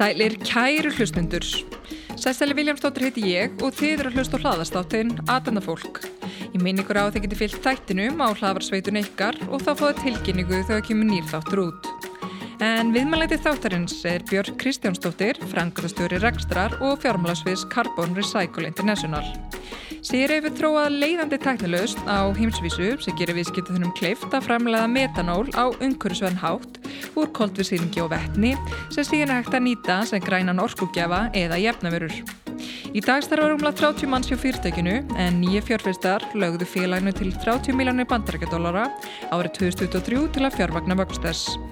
Sælir kæru hlustundur. Sæstæli Viljámsdóttir heiti ég og þið eru að hlusta á hlaðastáttin Aðbenda fólk. Ég minn ykkur á að þið geti fyllt þættinum á hlaðvarsveitun ykkar og þá fóða tilkynningu þegar kemur nýr þáttur út. En viðmæleiti þáttarins er Björg Kristjánsdóttir, frangöðastjóri Rekstrar og fjármálasviðs Carbon Recycle International. Sér hefur þróað leiðandi tæknilegust á heimsvísu sem gerir viðskiptuðunum kleift að framlega metanól á umhverfisverðin hátt úr koldvísýringi og vettni sem síðan er hægt að nýta sem grænan orkugjafa eða jefnavörur. Í dag starfar umlað 30 manns hjá fyrirtækinu en nýja fjárfyrstar lögðu félaginu til 30 miljónir bandarækjadólara árið 2023 til að fjárvagna vöxtess.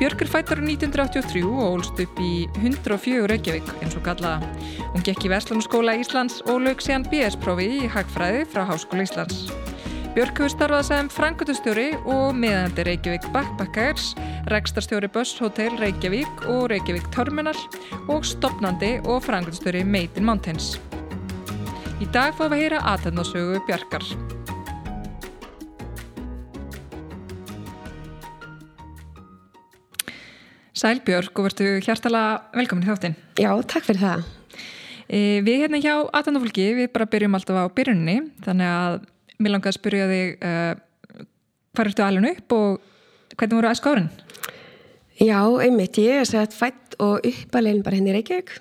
Björgur fættar á 1983 og ólst upp í 104 Reykjavík eins og kallaða. Hún gekk í Vestlunarskóla Íslands og lög síðan BS-prófi í Hagfræði frá Háskóla Íslands. Björg hefur starfað sem frangutustjóri og meðandi Reykjavík Backpackers, rekstarstjóri Böss Hotel Reykjavík og Reykjavík Terminal og stopnandi og frangutustjóri Made in Mountains. Í dag fóðum við að heyra aðtöndasögu Björgar. Sæl Björg og verðu hjartala velkomin í þáttinn. Já, takk fyrir það. E, við hérna hjá aðtandafólki, við bara byrjum alltaf á byrjunni, þannig að mér langar að spyrja þig uh, hvað ertu alveg upp og hvernig voru aðská árin? Já, einmitt, ég er sett fætt og uppalegin bara henni hérna í Reykjavík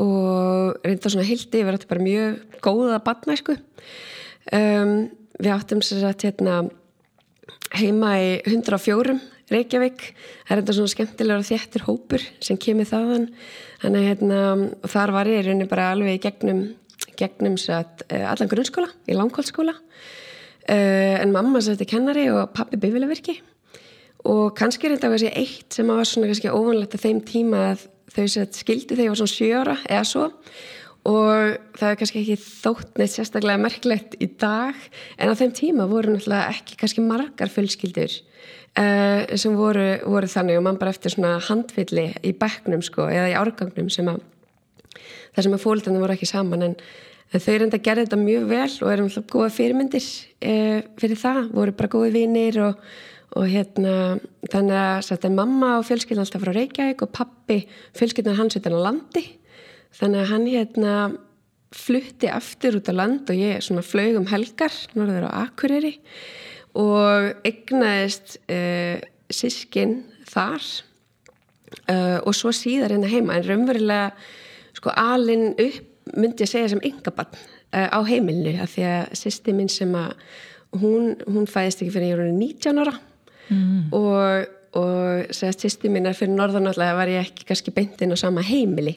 og reynda svona hildi, við áttum bara mjög góða batnæsku. Um, við áttum sér að hérna, heima í 104 Reykjavík, það er enda svona skemmtilegur og þjættir hópur sem kemur þaðan. Þannig hérna, þar var ég raunin bara alveg gegnum, gegnum satt, uh, allan grunnskóla, í langkválskóla uh, en mamma sætti kennari og pappi bifilegverki og kannski er þetta að sé eitt sem var svona kannski óvanlegt að þeim tíma að þau sett skildi þegar ég var svona sjöra eða svo. Og það er kannski ekki þótt neitt sérstaklega merklegt í dag en á þeim tíma voru náttúrulega ekki kannski margar fullskildur uh, sem voru, voru þannig og mann bara eftir svona handvilli í bekknum sko eða í árgangnum sem að það sem að fólkdana voru ekki saman. En, þau reynda að gera þetta mjög vel og erum alltaf góða fyrirmyndir uh, fyrir það, voru bara góði vinnir og, og hérna þannig að þetta er mamma og fjölskyldan alltaf frá Reykjavík og pappi fjölskyldan hans utan á landi. Þannig að hann hérna flutti aftur út á land og ég svona flög um helgar, norður á Akureyri og egnaðist uh, eh, sískin þar uh, og svo síðar hérna heima. En raunverulega sko alin upp myndi ég segja sem yngabann uh, á heimilinu af því að sýsti minn sem að hún, hún fæðist ekki fyrir voru 19 ára. Mm. og, og sýsti minn er fyrir norðanáttlega var ég ekki kannski beintinn á sama heimili.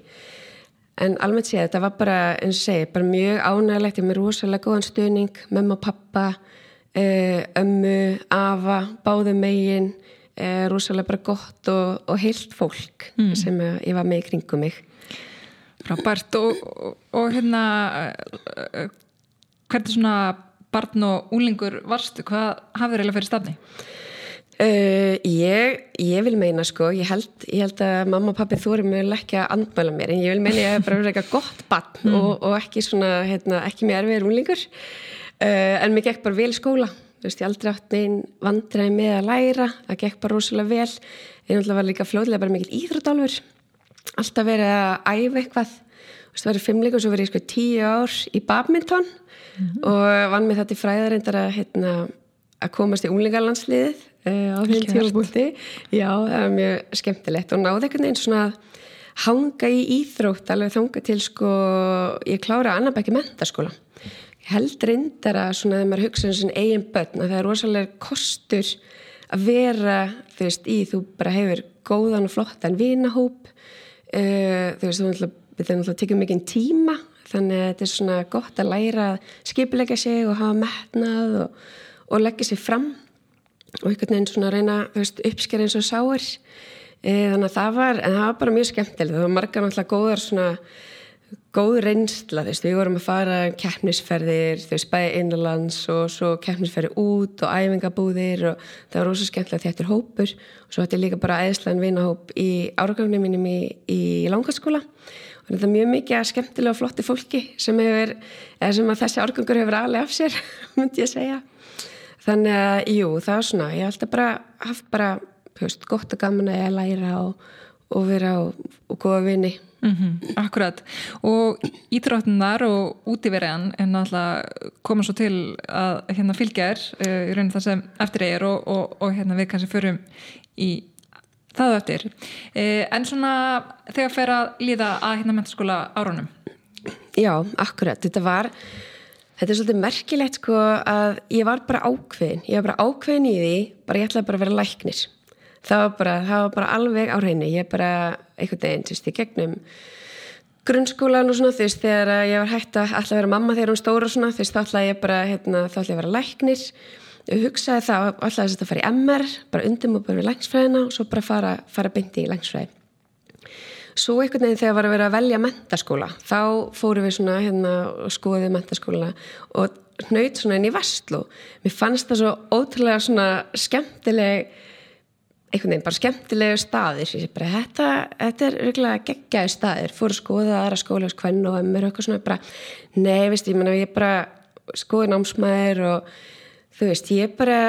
En almennt séð þetta var bara eins og segi bara mjög ánægilegt ég með rosalega góðan stuðning, mamma og pappa Eh, ömmu, afa, báðu megin eh, rosalega bara gott og, og heilt fólk mm. sem ég var með í kringum mig Frábært og, og, og hérna eh, hvernig svona barn og úlingur varstu, hvað hafður eiginlega fyrir stafni? Uh, ég, ég vil meina sko ég held, ég held að mamma og pappi þóri mjög ekki að andmæla mér en ég vil meina ég hef bara verið eitthvað gott barn mm. og ekki svona, hérna, ekki mér erfiður úlingur Uh, en mér gekk bara vel skóla. Þú veist ég aldrei átt einn vandræði með að læra. Það gekk bara rosalega vel. Ég náttúrulega var líka flóðilega bara mikil íþrótálfur alltaf verið að æfa eitthvað. Þú veist það verið fimmleik og svo verið ég sko tíu ár í badminton mm -hmm. og vann með þetta í fræðarindar að, hérna, að komast í unglingarlandsliðið uh, á þeim tímabúti já það var mjög skemmtilegt og náði einhvern veginn svona hanga í íþrótt alveg þanga til sko ég klára annabækki mentaskóla held reyndar að svona þegar maður hugsa um svona eigin börn að það er rosalega kostur að vera þú veist í þú bara hefur góðan og flottan vinahóp uh, þú veist þú þetta náttúrulega tekið mikið tíma þannig að þetta er svona gott að læra að skipilega sig og hafa metnað og, og leggja sig fram og einhvern veginn svona reyna uppsker eins og sáir. Uh, þannig að það var en það var bara mjög skemmtilegt. Það var margar náttúrulega góðar svona góð reynsla, veist, við vorum að fara keppnisferðir, veist, bæði innanlands og svo keppnisferðir út og æfingabúðir og það var rosa skemmtilega þéttur hópur og svo hætti líka bara æðislegan vinahóp í áragögnum mínum í, í langarskóla og þetta er mjög mikið að skemmtilega og flotti fólki sem hefur, eða sem að þessi árgangur hefur alveg af sér, myndi ég segja. Þannig að, jú, það er svona ég hef alltaf bara haft bara, veist, gott og gaman að læra og, og vera og, og góða vini Mm -hmm, akkurat. Og ítráttunar og útíverjan en náttúrulega koma svo til að hérna fylgja er uh, í rauninu það sem eftir er og, og, og hérna við kannski förum í það eftir. Uh, en svona þegar fer að líða að hérna mentaskóla árunum? Já, akkurat, þetta var þetta er svolítið merkilegt sko að ég var bara ákveðin. Ég var bara ákveðin í því bara ég ætlaði bara að vera læknir það var bara, það var bara alveg á hreinu. Ég bara einhvern veginn, veist, í gegnum grunnskólan og svona, þú veist, þegar ég var hægt að alltaf vera mamma þegar hún stóra og svona, þú veist, þá ætlaði ég bara, hérna, þá ætlaði ég að vera læknir. Ég hugsaði það, ætlaði þess að fara í MR bara undim og bara við længsfræðina og svo bara fara, fara byndi í længsfræði svo einhvern veginn þegar var að vera að velja mentaskóla, þá fóru við svona, hérna, og skoðið mentaskóla og hnaut svona inn í Vestlu mér fannst það svo ótrúlega svona skemmtileg einhvern veginn bara skemmtilegu staðir bara, þetta, þetta er reglulega geggjaði staðir fór að skoða aðra skóla hos hvern og mér er eitthvað svona bara nei, veist, ég, menna, ég bara skoði námsmaður og þú veist, ég bara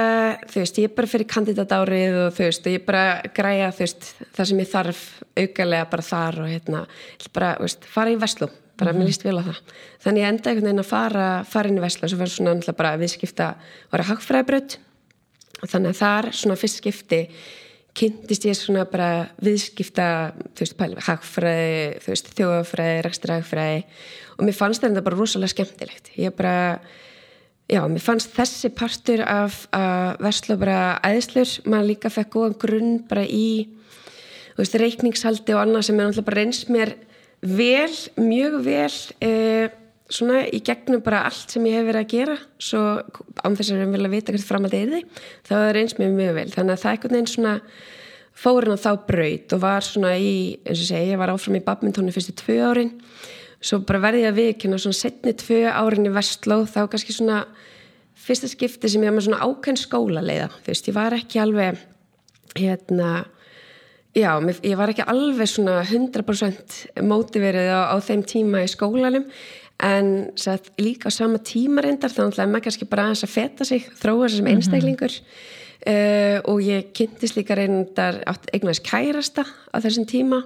þú veist, ég bara fyrir kandidatárið og þú veist, ég bara græja þú veist, það sem ég þarf augalega bara þar og hérna, bara, veist, fara í Veslu, bara, mm -hmm. mér líst vel á það. Þannig ég enda einhvern veginn að fara, fara inn í Veslu og svo var svona náttúrulega bara viðskipta kynntist ég svona bara viðskipta, þú veist, hagfræði, þú veist, þjóðafræði, ræksturhagfræði og mér fannst þetta bara rosalega skemmtilegt. Ég bara, já, mér fannst þessi partur af að versla bara æðslur, maður líka fekk góðan grunn bara í, þú veist, reikningshaldi og annað sem er náttúrulega bara reyns mér vel, mjög vel, eða, svona í gegnum bara allt sem ég hef verið að gera svo án þess að við vilja vita hvert framaldið er því þá er eins með mjög vel. Þannig að það er einhvern veginn svona fórin á þá braut og var svona í eins og segja, ég var áfram í badmintónu fyrstu tvö árin. Svo bara verði ég að vikina svona setni tvö árin í Vestló þá kannski svona fyrsta skipti sem ég var með svona ákveðn skóla leiða þú veist, ég var ekki alveg hérna já, ég var ekki alveg svona 100% mótiverið á, á þeim tíma í skólanum en satt, líka á sama tíma reyndar þannig að maður kannski bara aðeins að feta sig þróa sér sem einstaklingur. Mm -hmm. uh, og ég kynntist líka reyndar eignast kærasta á þessum tíma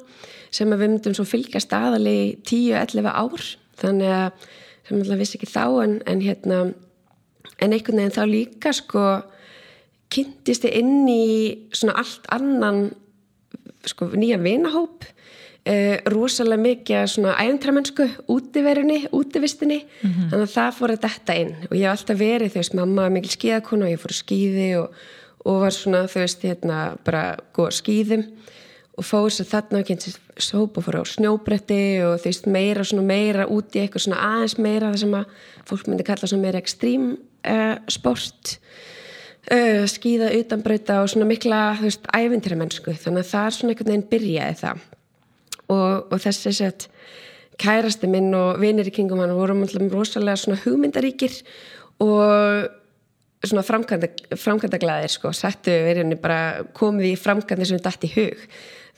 sem við myndum svo fylgjast aðal í 10-11 ár. Þannig að sem alltaf vissi ekki þá en, en hérna en einhvern veginn þá líka sko kynntist ég inn í svona allt annan sko nýja vinahóp Uh, rosalega mikið svona æfntramennsku útiverunni, útivistinni. Mm -hmm. þannig að það fór að detta inn. Og ég hef alltaf verið, þú veist, mamma var mikil skíðakona og ég fór að skíði og, og var svona, þú veist, hérna bara góða skíðum. Og fór sér þarna og kynntist sóp og fór á snjóbretti og þú veist, meira svona meira úti eitthvað svona aðeins meira það sem að fólk myndi kalla svona meira ekstrím uh, sport. Uh, skíða utanbrauta og svona mikla, þú veist, æfntramennsku þannig að það er svona einhvern veginn byrjaði það og, og þessi sett kærasti minn og vinir í kringum hann voru mjög rosalega svona hugmyndaríkir og svona framkvæmda glæðir sko, settu verið bara komið í framkvæmdi sem dætt í hug.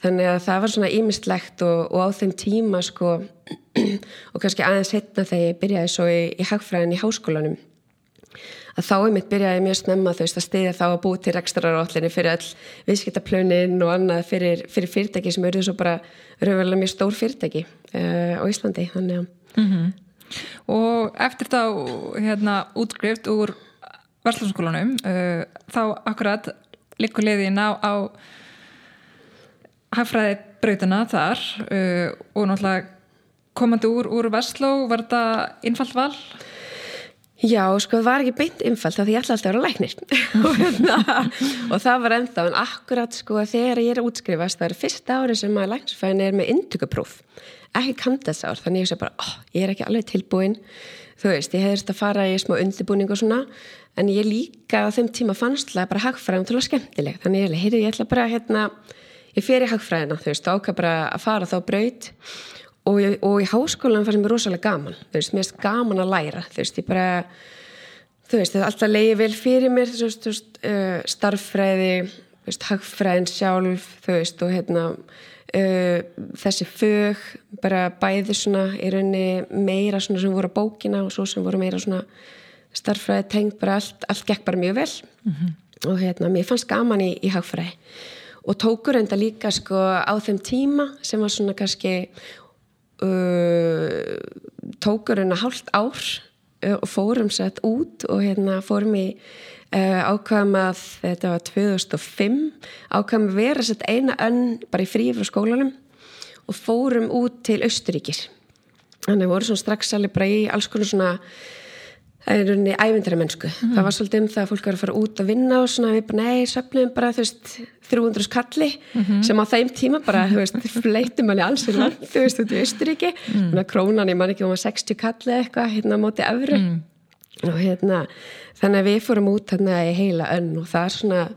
Þannig að það var svona ímyndslegt og, og á þeim tíma sko og kannski aðeins setna þegar ég byrjaði svo í, í hagfræðin í háskólanum að þá er mitt byrjaði mjög snemma þú veist að stiðja þá að búi til rekstraráallinni fyrir all viðskiptaplönin og annað fyrir, fyrir fyrirtæki sem eru svo bara raunverulega mjög stór fyrirtæki uh, á Íslandi þannig að mm -hmm. Og eftir þá hérna útskrift úr Verslanskólanum uh, þá akkurat likur liðin á, á hagfræði brautina þar uh, og náttúrulega komandi úr, úr Versló var þetta innfallt val? Já, sko það var ekki beint innfald þá því ég ætla alltaf að vera læknir. Hérna, og það var enda en akkurat sko þegar ég er útskrifast það er fyrsta ári sem að læknisfæðin er með indugapróf, ekki kandasár þannig ég sé bara, oh, ég er ekki alveg tilbúin. Þú veist, ég hefðist að fara í smá undirbúning og svona en ég líka á þeim tíma fannstlega bara hagfræðum til að skemmtileg, þannig ég, heyrði, ég ætla bara hérna, ég fer í hagfræðina þú veist, ákvað bara að fara þá braut og, og í háskólan fannst mér rosalega gaman þú veist, mér finnst gaman að læra þú veist, ég bara þú veist, er alltaf leiði vel fyrir mér þú veist, þú veist uh, starffræði þú veist, hagfræðin sjálf þú veist, og hérna uh, þessi fög bara bæði svona í rauninni meira svona sem voru á bókina og svo sem voru meira svona starffræði tengt bara allt, allt gekk bara mjög vel mm -hmm. og hérna, mér fannst gaman í, í hagfræði og tókur enda líka sko á þeim tíma sem var svona kannski tókur enda hálft ár uh, og fórum sett út og hérna fórum í uh, ákvæðum að þetta var 2005 ákvæðum að vera sett eina önn bara í frí frá skólanum og fórum út til Östuríkis þannig voru svona strax alveg bara í alls konar svona það er rauninni ævindra mennsku mm. það var svolítið um það að fólk var að fara út að vinna og svona við bara, nei, söfnum bara þú veist 300 skalli mm -hmm. sem á þeim tíma bara, þú veist, fleitum manni alls í land, þú veist, út í Östuríki mm. krónan, ég man ekki um að 60 kalli eitthvað hérna á móti öfru mm. og hérna, þannig að við fórum út hérna í heila önn og það er svona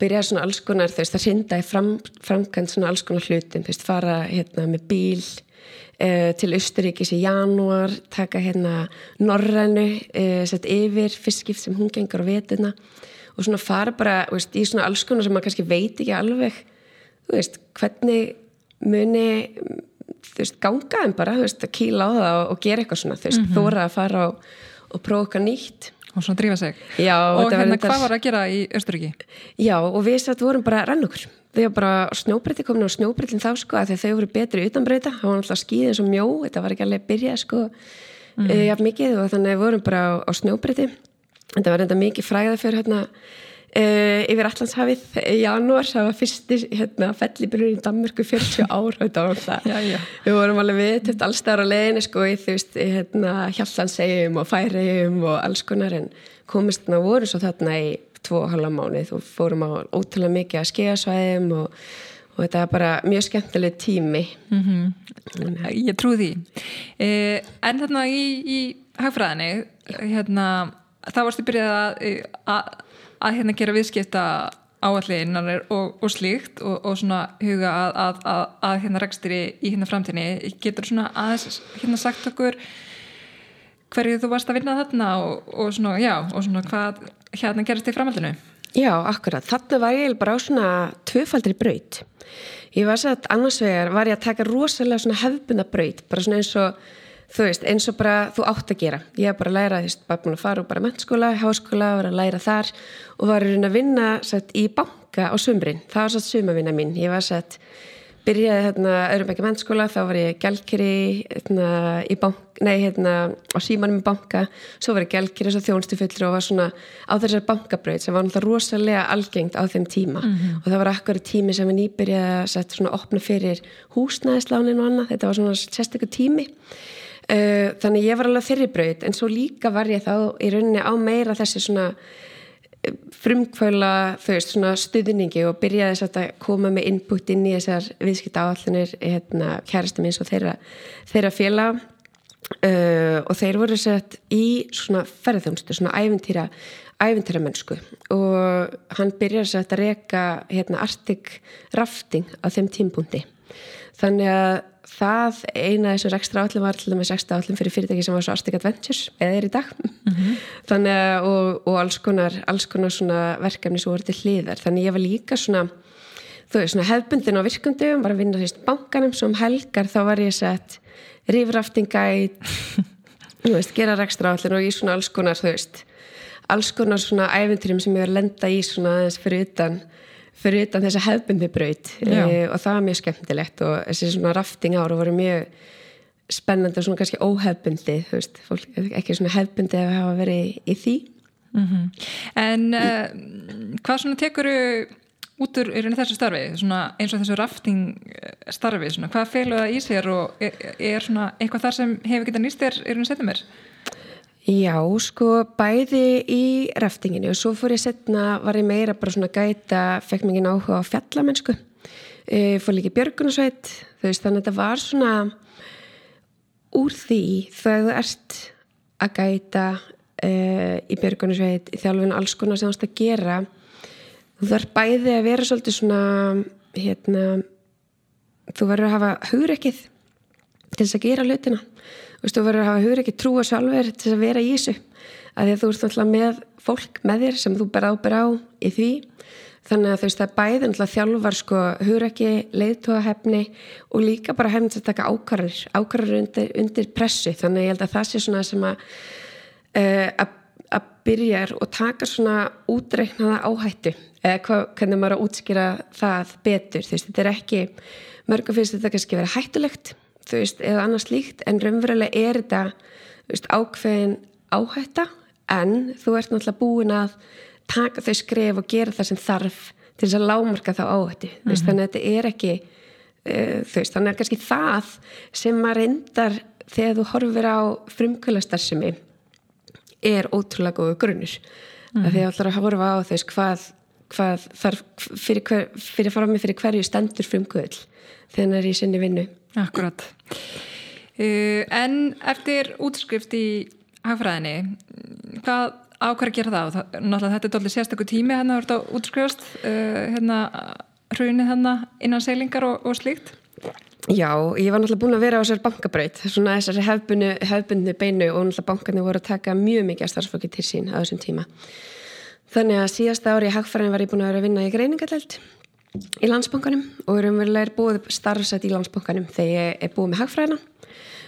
byrjaði svona alls konar, þú veist, það í fram, framkvæmt svona alls konar hlutin, þú veist, fara hérna með bíl Uh, til Östuríkis í janúar taka hérna Norrænu uh, sett yfir fiskipt sem hún gengur á vetuna og svona fara bara veist, í svona alls konar sem maður kannski veit ekki alveg veist, hvernig muni veist, ganga en bara, að kýla á það og, og gera eitthvað svona, þú veist, mm -hmm. þóra að fara og, og prófa nýtt og svona drífa sig Já, og hérna hvað var að gera í Östuríki? Já, og við satt vorum bara rann okkur varum bara snjóbreytti komin á snjóbreytin þá sko að þau voru betri utanbreyta það var alltaf skýðið eins og mjó þetta var ekki alveg byrjað sko mm. e, jafn mikið og þannig vorum bara á, á snjóbreytti þetta var enda mikið fræða fyrir hérna e, yfir Allandshafið í janúar. Það var fyrsti hérna fellibillur í Danmörku 40 ár. Við vorum alveg við til allstæðar á leginu sko í veist hérna Hjallansegjum og Færiðum og alls konar en komist þarna voru svo þarna í tvo halva mánuð og fórum á ótrúlega mikið að skegasvæðum og, og þetta er bara mjög skemmtileg tími. Mm -hmm. Ég trú því. Eh, en þarna í, í hagfræðinni hérna, þá varstu byrjað að, að, að hérna gera viðskipta áallinnar og, og slíkt og, og svona huga að, að, að hérna rekstri í hérna framtíni getur svona aðeins hérna sagt okkur hverju þú varst að vinna þarna og, og svona, já, og svona hvað hérna gerist í framhaldinu? Já, akkurat. Þarna var ég bara á svona tvöfaldri braut. Ég var að annars vegar var ég að taka rosalega svona hefbunda braut, bara svona eins og þú veist, eins og bara þú átt að gera. Ég hef bara að læra, þú veist, bara búin að fara úr bara mennskóla, háskóla, var að læra þar og var að vinna satt, í banka á sumrin. Það var svo sumavinna mín. Ég var satt byrjaði hérna öðrum ekki mennskóla þá var ég gælkeri hérna, hérna, á símanum í banka. Svo var ég gælkeri og þjónstufullur og var svona á þessar bankabröð sem var náttúrulega rosalega algengt á þeim tíma. Mm -hmm. og það var akkur tími sem ég nýbyrjaði að setja svona opna fyrir húsnæðislánin og annað, þetta var svona sérstaklega tími. Uh, þannig ég var alveg þeirri bröð en svo líka var ég þá í rauninni á meira þessi svona frumkvöla þau veist svona stuðningi og byrjaði þess að koma með input inn í þessar viðskipta áallinir hérna kærastum eins og þeirra, þeirra fjela uh, og þeir voru sett í svona ferðarþjómsdu, svona æventýra æventýra mennsku og hann byrjaði sett að reyka hérna artik rafting á þeim tímpundi þannig að það eina þessum ekstra állum var alltaf með ekstra állum fyrir fyrirtæki sem var svo Arctic Adventures eða er í dag. Mm -hmm. þannig og, og alls konar, alls konar svona verkefni sem voru til hliðar. Þannig ég var líka svona veist svona hefbundin á virkundum var að vinna því bankanum sem helgar þá var ég sett rifraftingæt gera ekstra állin og í svona alls konar veist alls konar svona æventurum sem ég var að lenda í svona aðeins fyrir utan fyrir utan þessa hefbundi braut. E, og það var mjög skemmtilegt og þessi svona rafting ára voru mjög spennandi og svona kannski óhefbundi þú veist, fólk, ekki svona hefbundi að hafa verið í því. Mm -hmm. En uh, hvað svona tekuru út úr þessu starfi, svona eins og þessu rafting starfi, svona hvað feilu það í sér og er, er svona eitthvað þar sem hefur getað nýst þér, hún að setja mér? Já, sko, bæði í raftinginu og svo fór ég setna, var ég meira bara svona gæta, fekk mér ekki áhuga á fjallamennsku, e, fór líka björgunarsveit, þú veist, þannig að þetta var svona úr því þegar þú ert að gæta e, í björgunarsveit, í þjálfinu alls konar sem þú ætti að gera, þú þarf bæði að vera svolítið svona, hérna, þú verður að hafa hugreikið til þess að gera hlutina. þú veist, þú verður að hafa hugur ekki trúa sjálfur til að vera í þessu að því að þú ert náttúrulega með fólk með þér sem þú ber áber á í því. Þannig að þú veist, það er bæði náttúrulega þjálfar sko hugur ekki, leiðtóahefni og líka bara hefnins að taka ákvarðir ákvarðir undir, undir pressu. Þannig að ég held að það sé svona sem að uh, að byrja og taka svona útreiknaða áhættu. Eða hva, hvernig maður að útskýra það betur, þú veist, þetta er ekki mörgum finnst þetta kannski verið hættulegt þú veist, eða annars líkt en raunverulega er þetta veist, ákveðin áhætta en þú ert náttúrulega búin að taka þau skref og gera það sem þarf til þess að lámarka þá áhættu mm -hmm. þannig að þetta er ekki uh, þú veist, þannig að kannski það sem maður reyndar þegar þú horfir á frumkvölastarðsemi er ótrúlega góðu grunnur mm -hmm. að því að allar að horfa á þess hvað, hvað þarf fyrir, hver, fyrir fara með fyrir hverju stendur frumkvöld þegar það er í sinni vinnu Akkurat. Uh, en eftir útskrift í hagfræðinni, hvað ákvæður að gera það? náttúrulega þetta er doldið sérstaklega tími hérna að verða útskrifast, uh, hérna hrunið hérna innan seglingar og, og slíkt. Já, ég var náttúrulega búin að vera á þessar bankabraut, svona þessari hefbunni, hefbunni beinu og náttúrulega bankarnir voru að taka mjög mikið að starfsfólki til sín á þessum tíma. Þannig að síðasta ári í hagfræðin var ég búin að vera að vinna í greiningatelt í landsbankanum og vel er búið starfsett í landsbankanum þegar ég er búið með hagfræðina.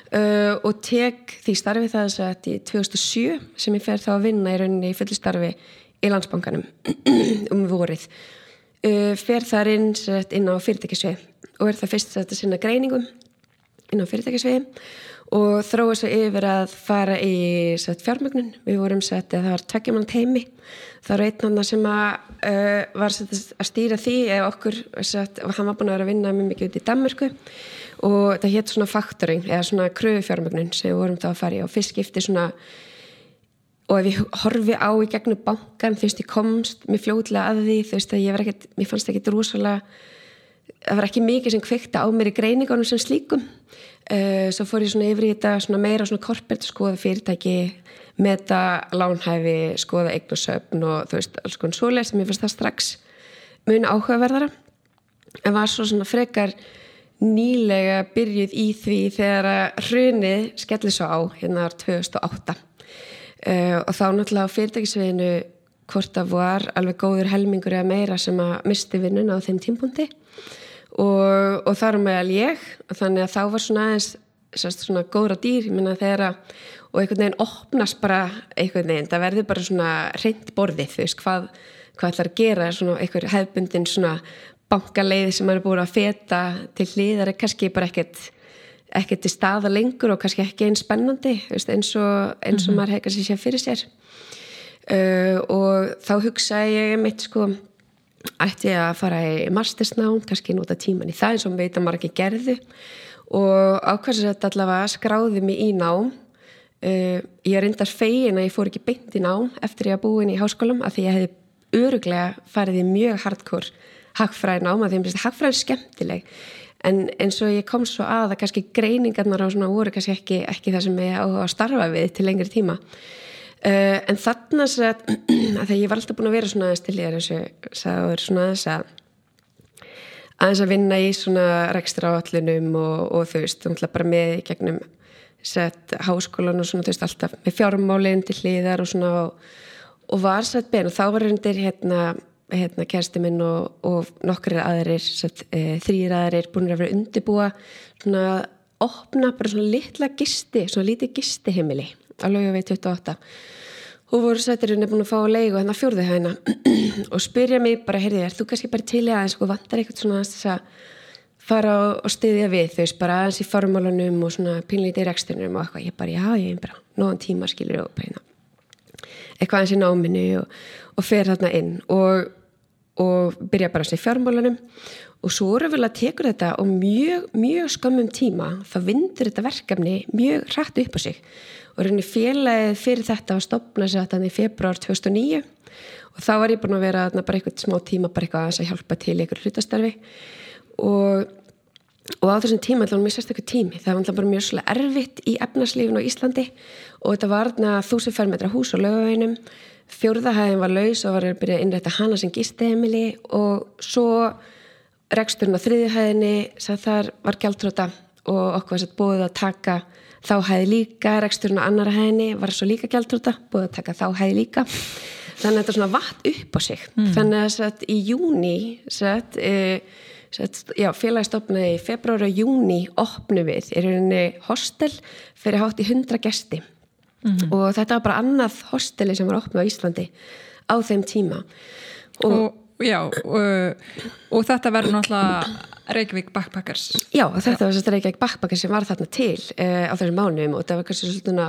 Uh, og tek því starfi það að í 2007 sem ég fer þá að vinna í rauninni í fulli starfi í landsbankanum um vorið. Uh, fer þar inn, inn á fyrirtækisvið og er það fyrst að sinna greiningum inn á fyrirtækisvið og þróa svo yfir að fara í fjármögnun, við vorum sett það var tveggjumann teimi það var einn annar sem að, uh, var að stýra því eða okkur sett, og hann var búin að vera að vinna mjög mikið út í Danmarku og það hétt svona faktoring eða svona kröfu fjármögnun sem við vorum þá að fara í. Og fyrst skipti svona og ef ég horfi á í gegnum bankan þú veist ég komst mér fljóðlega að því þú veist að ég var ekkert, mér fannst ekki drúsalega það var ekki mikið sem kvikta á mér í greiningunum sem slíkum. Uh, svo fór ég svona yfir í þetta svona meira svona korpert skoða fyrirtæki meta lánhæfi skoða eignarsöfn og þú veist alls konar svoleið sem ég fannst það strax mun áhugaverðara. En var svo svona frekar nýlega byrjuð í því þegar að hrunið skelli svo á hérna ár 2008 uh, og þá náttúrulega á fyrirtækisveginu hvort að var alveg góður helmingur eða meira sem að misti vinnun á þeim tímpundi og, og þar meðal ég. Þannig að þá var svona aðeins sérst, svona góðra dýr, þeirra og einhvern veginn opnast bara einhvern veginn, það verður bara svona reynd borðið, þú veist, hvað, hvað ætlar að gera svona einhver hefbundin svona bankaleiði sem maður er búin að feta til hlýðar er kannski bara ekkert ekkert í staða lengur og kannski ekki eins spennandi, veist, eins og, eins og mm -hmm. maður heikast sér fyrir sér uh, og þá hugsaði ég mitt sko ætti ég að fara í mastersnám kannski nota tíman í það eins og veit að maður ekki gerði og ákvæmst þetta allavega skráði mig í nám uh, ég er endast fegin að ég fór ekki beint í nám eftir ég að búin í háskólum af því ég hefði öruglega farið í mjög hardcore hagfræði nám að því að hagfræði er skemmtileg. En eins og ég kom svo að að kannski greiningarnar á svona voru kannski ekki, ekki það sem ég á að starfa við til lengri tíma. Uh, en þannig að, að ég var alltaf búin að vera svona er eins og sagður svona aðeins að aðeins að vinna í svona rekstra áallunum og, og þú veist, ætla bara með í gegnum sett háskólan og svona þú veist alltaf með fjármálinn til hliðar og svona og, og var sett bein og þá var undir hérna, hérna kersti minn og, og nokkri aðeirir sett e, eh, þrýr aðeirir búin að vera undirbúa svona að opna bara svona litla gisti, svona lítið gisti heimili alveg við 28 og voru sættirinn er búin að fá að leigu hennar fjórðu hægna og spyrja mig bara, heyrði, er þú kannski bara til aðeins og vantar eitthvað svona að fara og styðja við þau bara aðeins í formálunum og svona pinlítið í rekstunum og eitthvað, ég bara, já, ég er bara nóðan tíma skilur og beina eitthvað aðeins í náminu og, og fer þarna inn og, og byrja bara í fjármálunum og svo eru vel að tekur þetta og mjög, mjög skamum tíma þá vindur þetta verkefni mjög hrætt upp á sig og rauninni félagið fyrir þetta var stopnað sér þetta í februar 2009 og þá var ég búin að vera bara eitthvað smá tíma bara eitthvað að hjálpa til ykkur hlutastarfi. Og, og á þessum tíma ætlaðum mér sérstaklega tími. Það var alltaf bara mjög svolítið erfitt í efnarslífun á Íslandi. Og þetta var þúsund fermetra hús á lögaveginum fjórðahæðin var laus og var að byrja að innrætta hana sem gísteimili og svo reksturinn á þriðihæðinni þar var gæltróta og okkur var sett búið að taka þá hæði líka, reksturinn á annara hæðinni var svo líka gjaldrúta, búið að taka þá hæði líka þannig að þetta svona vatt upp á sig mm. þannig að sett, í júni sett, e, sett, já, félagstofnaði í februari og júni opnu við, er rauninni hostel fyrir hátt í hundra gesti mm. og þetta var bara annað hosteli sem var opnuð á Íslandi á þeim tíma og, og Já, og, og þetta verður náttúrulega Reykjavík Backpackers. Já, þetta var sérst Reykjavík Backpackers sem var þarna til uh, á þessum mánum og það var kannski svona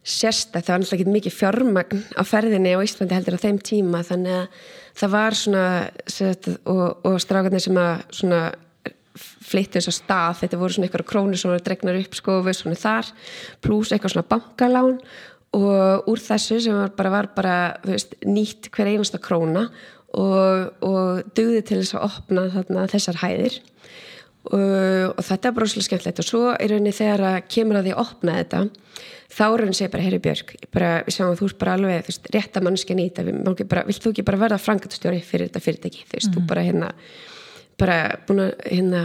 sérstætt, það var náttúrulega ekki mikið fjármagn á ferðinni á Íslandi heldur á þeim tíma þannig að það var svona sérst, og, og strákarnir sem að svona flyttu þess að stað, þetta voru svona eitthvað krónir var dregnar upp skofu svona þar, pluss eitthvað svona bankalán. Og úr þessu sem var bara, var bara veist, nýtt hver einasta króna og, og dugði til þess að opna þarna, þessar hæðir. Og, og þetta er bara svolítið skemmtilegt. Og svo er rauninni þegar að kemur að því að opna þetta þá rauninni segja bara, heyri Björg bara, við sjáum að þú er bara alveg þú veist, rétt að mannskja nýta vilt þú ekki bara verða frangatustjóri fyrir þetta fyrirtæki? Þú veist, mm. þú bara hérna bara búin að hérna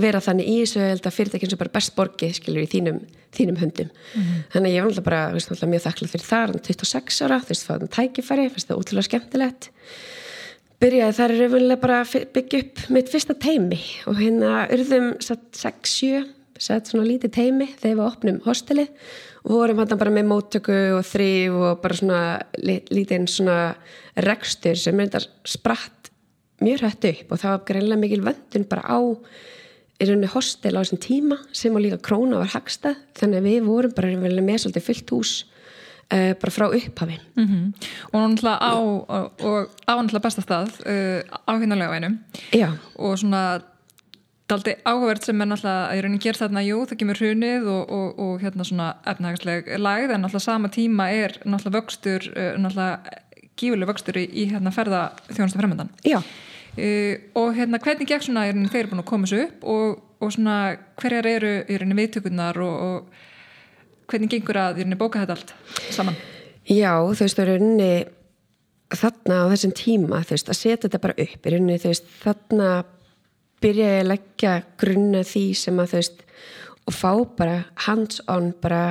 vera þannig í þessu fyrirtækinn sem bara best borgið skilur í þínum, þínum höndum. Mm -hmm. þannig að ég var alltaf bara veist, alltaf mjög þakkláð fyrir það, 26 ára þú veist, það var tækifæri, það var útrúlega skemmtilegt. Byrjaði þar auðvitað bara að byggja upp mitt fyrsta teimi og hérna urðum 6-7 sett svona lítið teimi þegar við opnum hostelið. Og vorum hann bara með móttöku og þrýf og bara svona lítið svona rekstur sem þetta spratt mjög hrætt upp og það var greinlega mikil vöndun bara á í rauninni hostel á þessum tíma sem og líka króna var hagstað þannig að við vorum bara með svolítið fyllt hús uh, bara frá upphafi. Mm -hmm. og náttúrulega á og á náttúrulega besta stað uh, á hinnulega veinum og svona daldi áhverð sem er náttúrulega í rauninni ger þarna, jú, það kemur hrunið og, og, og hérna svona efnahagsleg lagð en náttúrulega sama tíma er náttúrulega vöxtur uh, náttúrulega gífuleg vöxtur í, í hérna ferða þjónustu fremöndan Já og hérna hvernig gegn svona er þeir búin að koma svo upp og, og svona hverjar eru rauninni viðtökurnar og, og hvernig gengur að bóka þetta allt saman? Já, þú veist, það er rauninni þarna á þessum tíma veist, að setja þetta bara upp þú veist, þarna byrja ég að leggja grunna því sem að þú veist, og fá bara hands on bara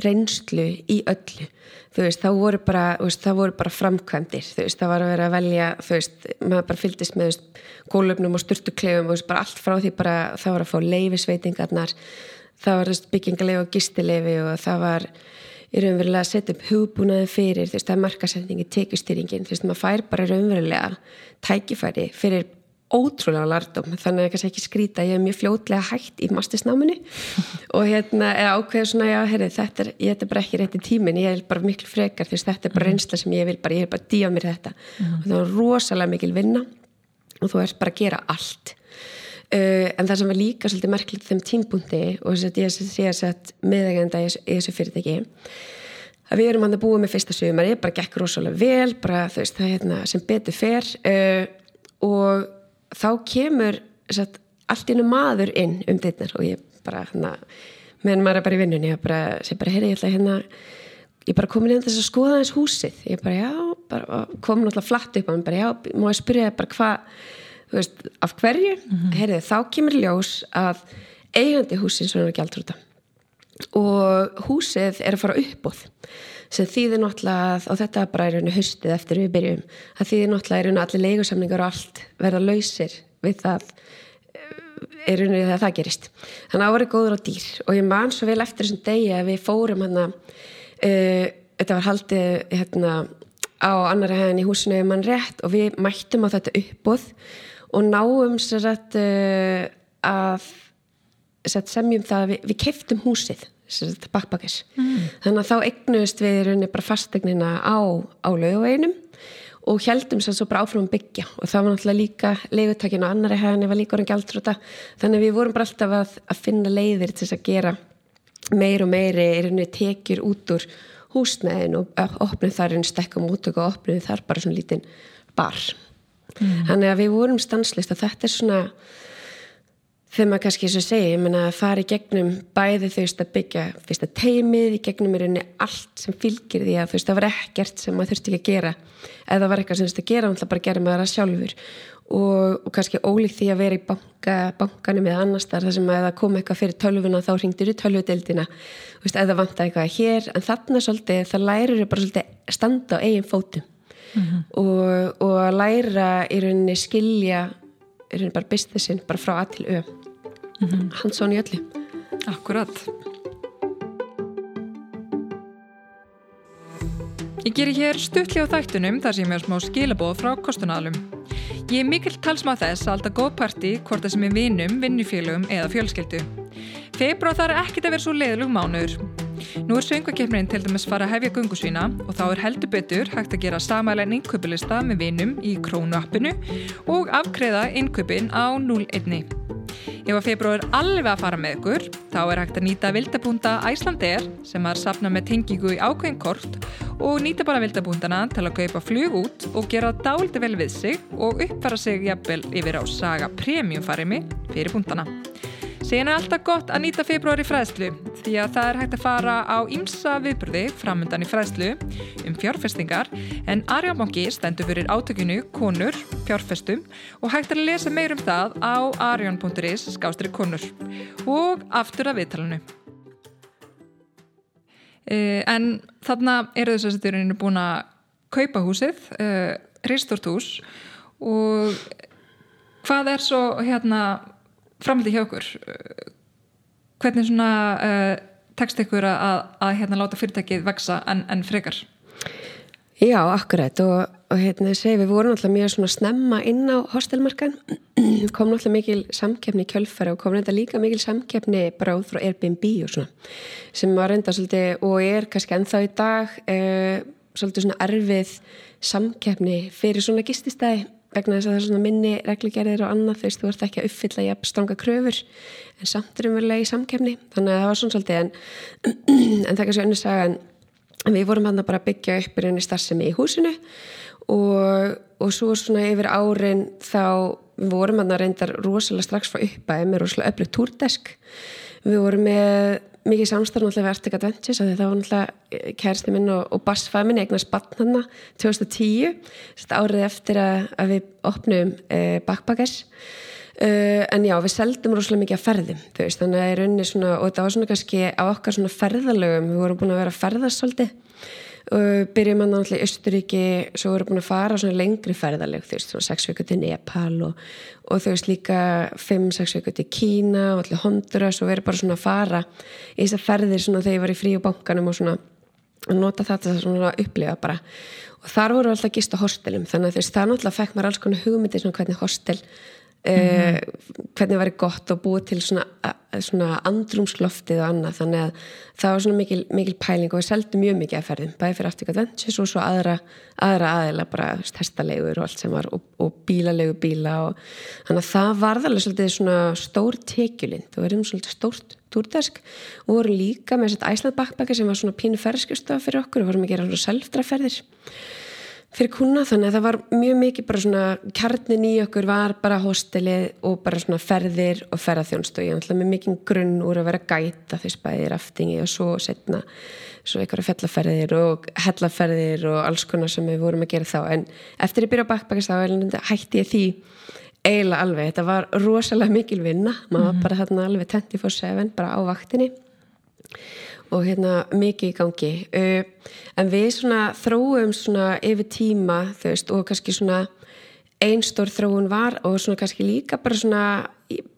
reynslu í öllu. Þú veist, þá voru bara, veist, það voru bara framkvæmdir, þú veist, það var að vera að velja þú veist, maður bara fyldist með gólöfnum og styrtuklefum og bara allt frá því bara, það var að fá leifisveitingarnar það var byggingarleif og gistileifi og það var í raunverulega að setja upp hugbúnaði fyrir þú veist, það er markasendingi, tekustýringin þú veist, maður fær bara raunverulega tækifæri fyrir ótrúlega lartum, þannig að ég kannski ekki skrýta ég er mjög fljótlega hægt í mastisnáminu og hérna er ákveður svona já, herri, þetta er, ég er bara ekki rétt í tímin ég er bara miklu frekar því þetta er bara mhm. reynsla sem ég vil bara, ég er bara díða mér þetta mm -hmm. og það er rosalega mikil vinna og þú ert bara að gera allt uh, en það sem var líka svolítið merkilegt þeim tímpunkti og þess að ég sé að sett meðegenda í, þessu fyrirtæki að við erum hann að búa með fyrsta sögumar ég það, hérna, og þá kemur satt, allt innu maður inn um dittnar og ég bara hérna meðan maður er bara í vinnunni ég bara, bara, herri, ég ætla hérna ég bara komin inn þess að skoða þess húsið. Ég bara, já, bara, kom náttúrulega flatt upp og hann bara, já, má ég spyrja bara hvað, þú veist, af hverju? Mm -hmm. herri, þá kemur ljós að eigandi húsin svona er ekki alltrúta og húsið er að fara uppbóð sem þýðir náttúrulega og þetta bara er einu höstið eftir við byrjum að þýðir náttúrulega er einu allir leigusamlingar og allt verða lausir við það er einu þegar það gerist. Þannig að það voru góður á dýr. Og ég man svo vel eftir þessum degi að við fórum hann að uh, þetta var haldið hérna á annara hæðin í húsinu ef mann rétt og við mættum á þetta uppbóð og náum sér að, uh, að semjum það að við, við keftum húsið backpackers mm. þannig að þá egnuðist við rauninni bara fastegnina á, á laugaveginum og heldum sér svo bara áfram byggja og það var náttúrulega líka leigutakinn og annari hæðinni var líka orðin gældrota þannig að við vorum bara alltaf að, að finna leiðir til þess að gera meir og meiri rauninni tekjur út úr húsnæðin og opnum þar einn stekkum út og opnum þar bara svona lítinn bar mm. þannig að við vorum stanslist og þetta er svona þegar maður kannski eins og segi, ég menna að fara í gegnum bæði þau veist að byggja fyrst að teimið, í gegnum er unni allt sem fylgir því að þú veist það var ekkert sem maður þurfti ekki að gera. Eða það var eitthvað sem þú veist að gera, þá bara gerum maður það sjálfur. Og, og kannski ólíkt því að vera í banka, bankanum eða annars þar þar sem að það kom eitthvað fyrir tölvuna þá ringdur í tölvudeldina eða vant að eitthvað hér en þarna svolítið það lærir bara svolítið standa á eigin fótum. Mm -hmm. og, og að læra í rauninni skilja í rauninni bara businessin bara frá A til Ö mm -hmm. hans svo nýjalli Akkurat Ég gerir hér stuttli á þættunum þar sem ég er smá skilabóð frá kostunalum. Ég er mikill talsmað þess að alltaf góð parti hvort það sem er vinum, vinnufélögum eða fjölskeldu. Februar þarf ekkit að vera svo leiðlug mánuður. Nú er söngvakefnin til dæmis fara að hefja gungusvína og þá er heldur betur hægt að gera samælen innkaupilista með vinum í krónuappinu og afkreða innkaupin á 0.1. Ef að februar er alveg að fara með ykkur, þá er hægt að nýta vildabúnda Æslander sem er safna með tengingu í ákveðin kort og nýta bara vildabúndana til að kaupa flug út og gera dáliti vel við sig og uppfara sig jafnvel yfir á saga premiumfarimi fyrir búndana. Síðan er alltaf gott að nýta februari fræðslu því að það er hægt að fara á ymsa viðburði framundan í fræðslu um fjárfestingar en Arjónbanki stendur fyrir átökinu konur, fjárfestum og hægt að lesa meir um það á arjón.is skástri konur og aftur að viðtalanu. Uh, en þarna eru þess að eru búin að kaupa húsið, uh, Ristort hús og hvað er svo hérna framhaldi hjá okkur hvernig svona uh, tekst ykkur að, að hérna láta fyrirtækið veksa en, en frekar? Já, akkurat. Og, og hérna segi við vorum alltaf mjög svona snemma inn á hostelmarkan kom alltaf mikil samkeppni í kjölfara og kom reynda líka mikil samkeppni bara út frá Airbnb og svona sem var reynda svolítið og er kannski ennþá í dag uh, svolítið svona erfið samkeppni fyrir svona gististæði vegna þess að það er svona minni reglugerðir og annað veist, þú ert ekki að uppfylla jafn stranga kröfur en samt erum við leið í samkefni þannig að það var svona svolítið en, en það er kannski önnur saga en við vorum hann að bara byggja upp í rauninni starfsemi í húsinu og, og svo svona yfir árin þá vorum hann að reyndar rosalega strax frá uppæði með rosalega öflug túrdesk. Við vorum með mikið samstarf náttúrulega við Arctic Adventures það var náttúrulega eh, kærasti minn og, og bassfæmin eignast bann hann 2010 árið eftir að, að við opnum eh, backpackers. Uh, en já við seldum rosalega mikið að ferðum veist, þannig að það er unni svona og það var svona kannski á okkar svona ferðalögum við vorum búin að vera að ferðast svolítið og byrjum hann náttúrulega í Östuríki svo vorum við búin að fara lengri ferðaleg þú veist, svona 6 vikur til Nepal og, og þú veist líka 5-6 vikur til Kína og allir Honduras og verið bara svona að fara í þessar ferðir þegar ég var í frí og bankanum og svona að nota þetta svona að upplifa bara. Og þar voru alltaf gist á hostelum þannig að þú veist, það náttúrulega fekk mér alls konar hugmyndi svona hvernig hostel Mm -hmm. hvernig var það gott að búa til svona, svona andrumsloftið og annað. Þannig að það var svona mikil, mikil pæling og við seldum mjög mikið að ferðum bæði fyrir Aftika Adventures og svo aðra, aðra aðeila bara testalegur og allt sem var og, og bílalegu bíla og þannig að það var alveg svona stór tekjulind. Og við erum svolítið stórt túrdesk og vorum líka með svona æslað bakbækja sem var svona pínu ferðskjösta fyrir okkur og vorum að gera svona selfdraferðir fyrir kuna þannig að það var mjög mikið bara svona kjarnin í okkur var bara hostelið og bara svona ferðir og ferðarþjónst og ég ætla með mikið grunn úr að vera gæta þess bæðir aftingi og svo setna svo einhverja fellaferðir og hellaferðir og alls konar sem við vorum að gera þá. En eftir ég byrja á bakbækist þá hætti ég því eiginlega alveg, þetta var rosalega mikil vinna. Maður var mhm. bara þarna alveg 24-7 bara á vaktinni og hérna mikið í gangi. Uh, en við svona þróum svona yfir tíma þú veist og kannski svona einstór þróun var og svona kannski líka bara svona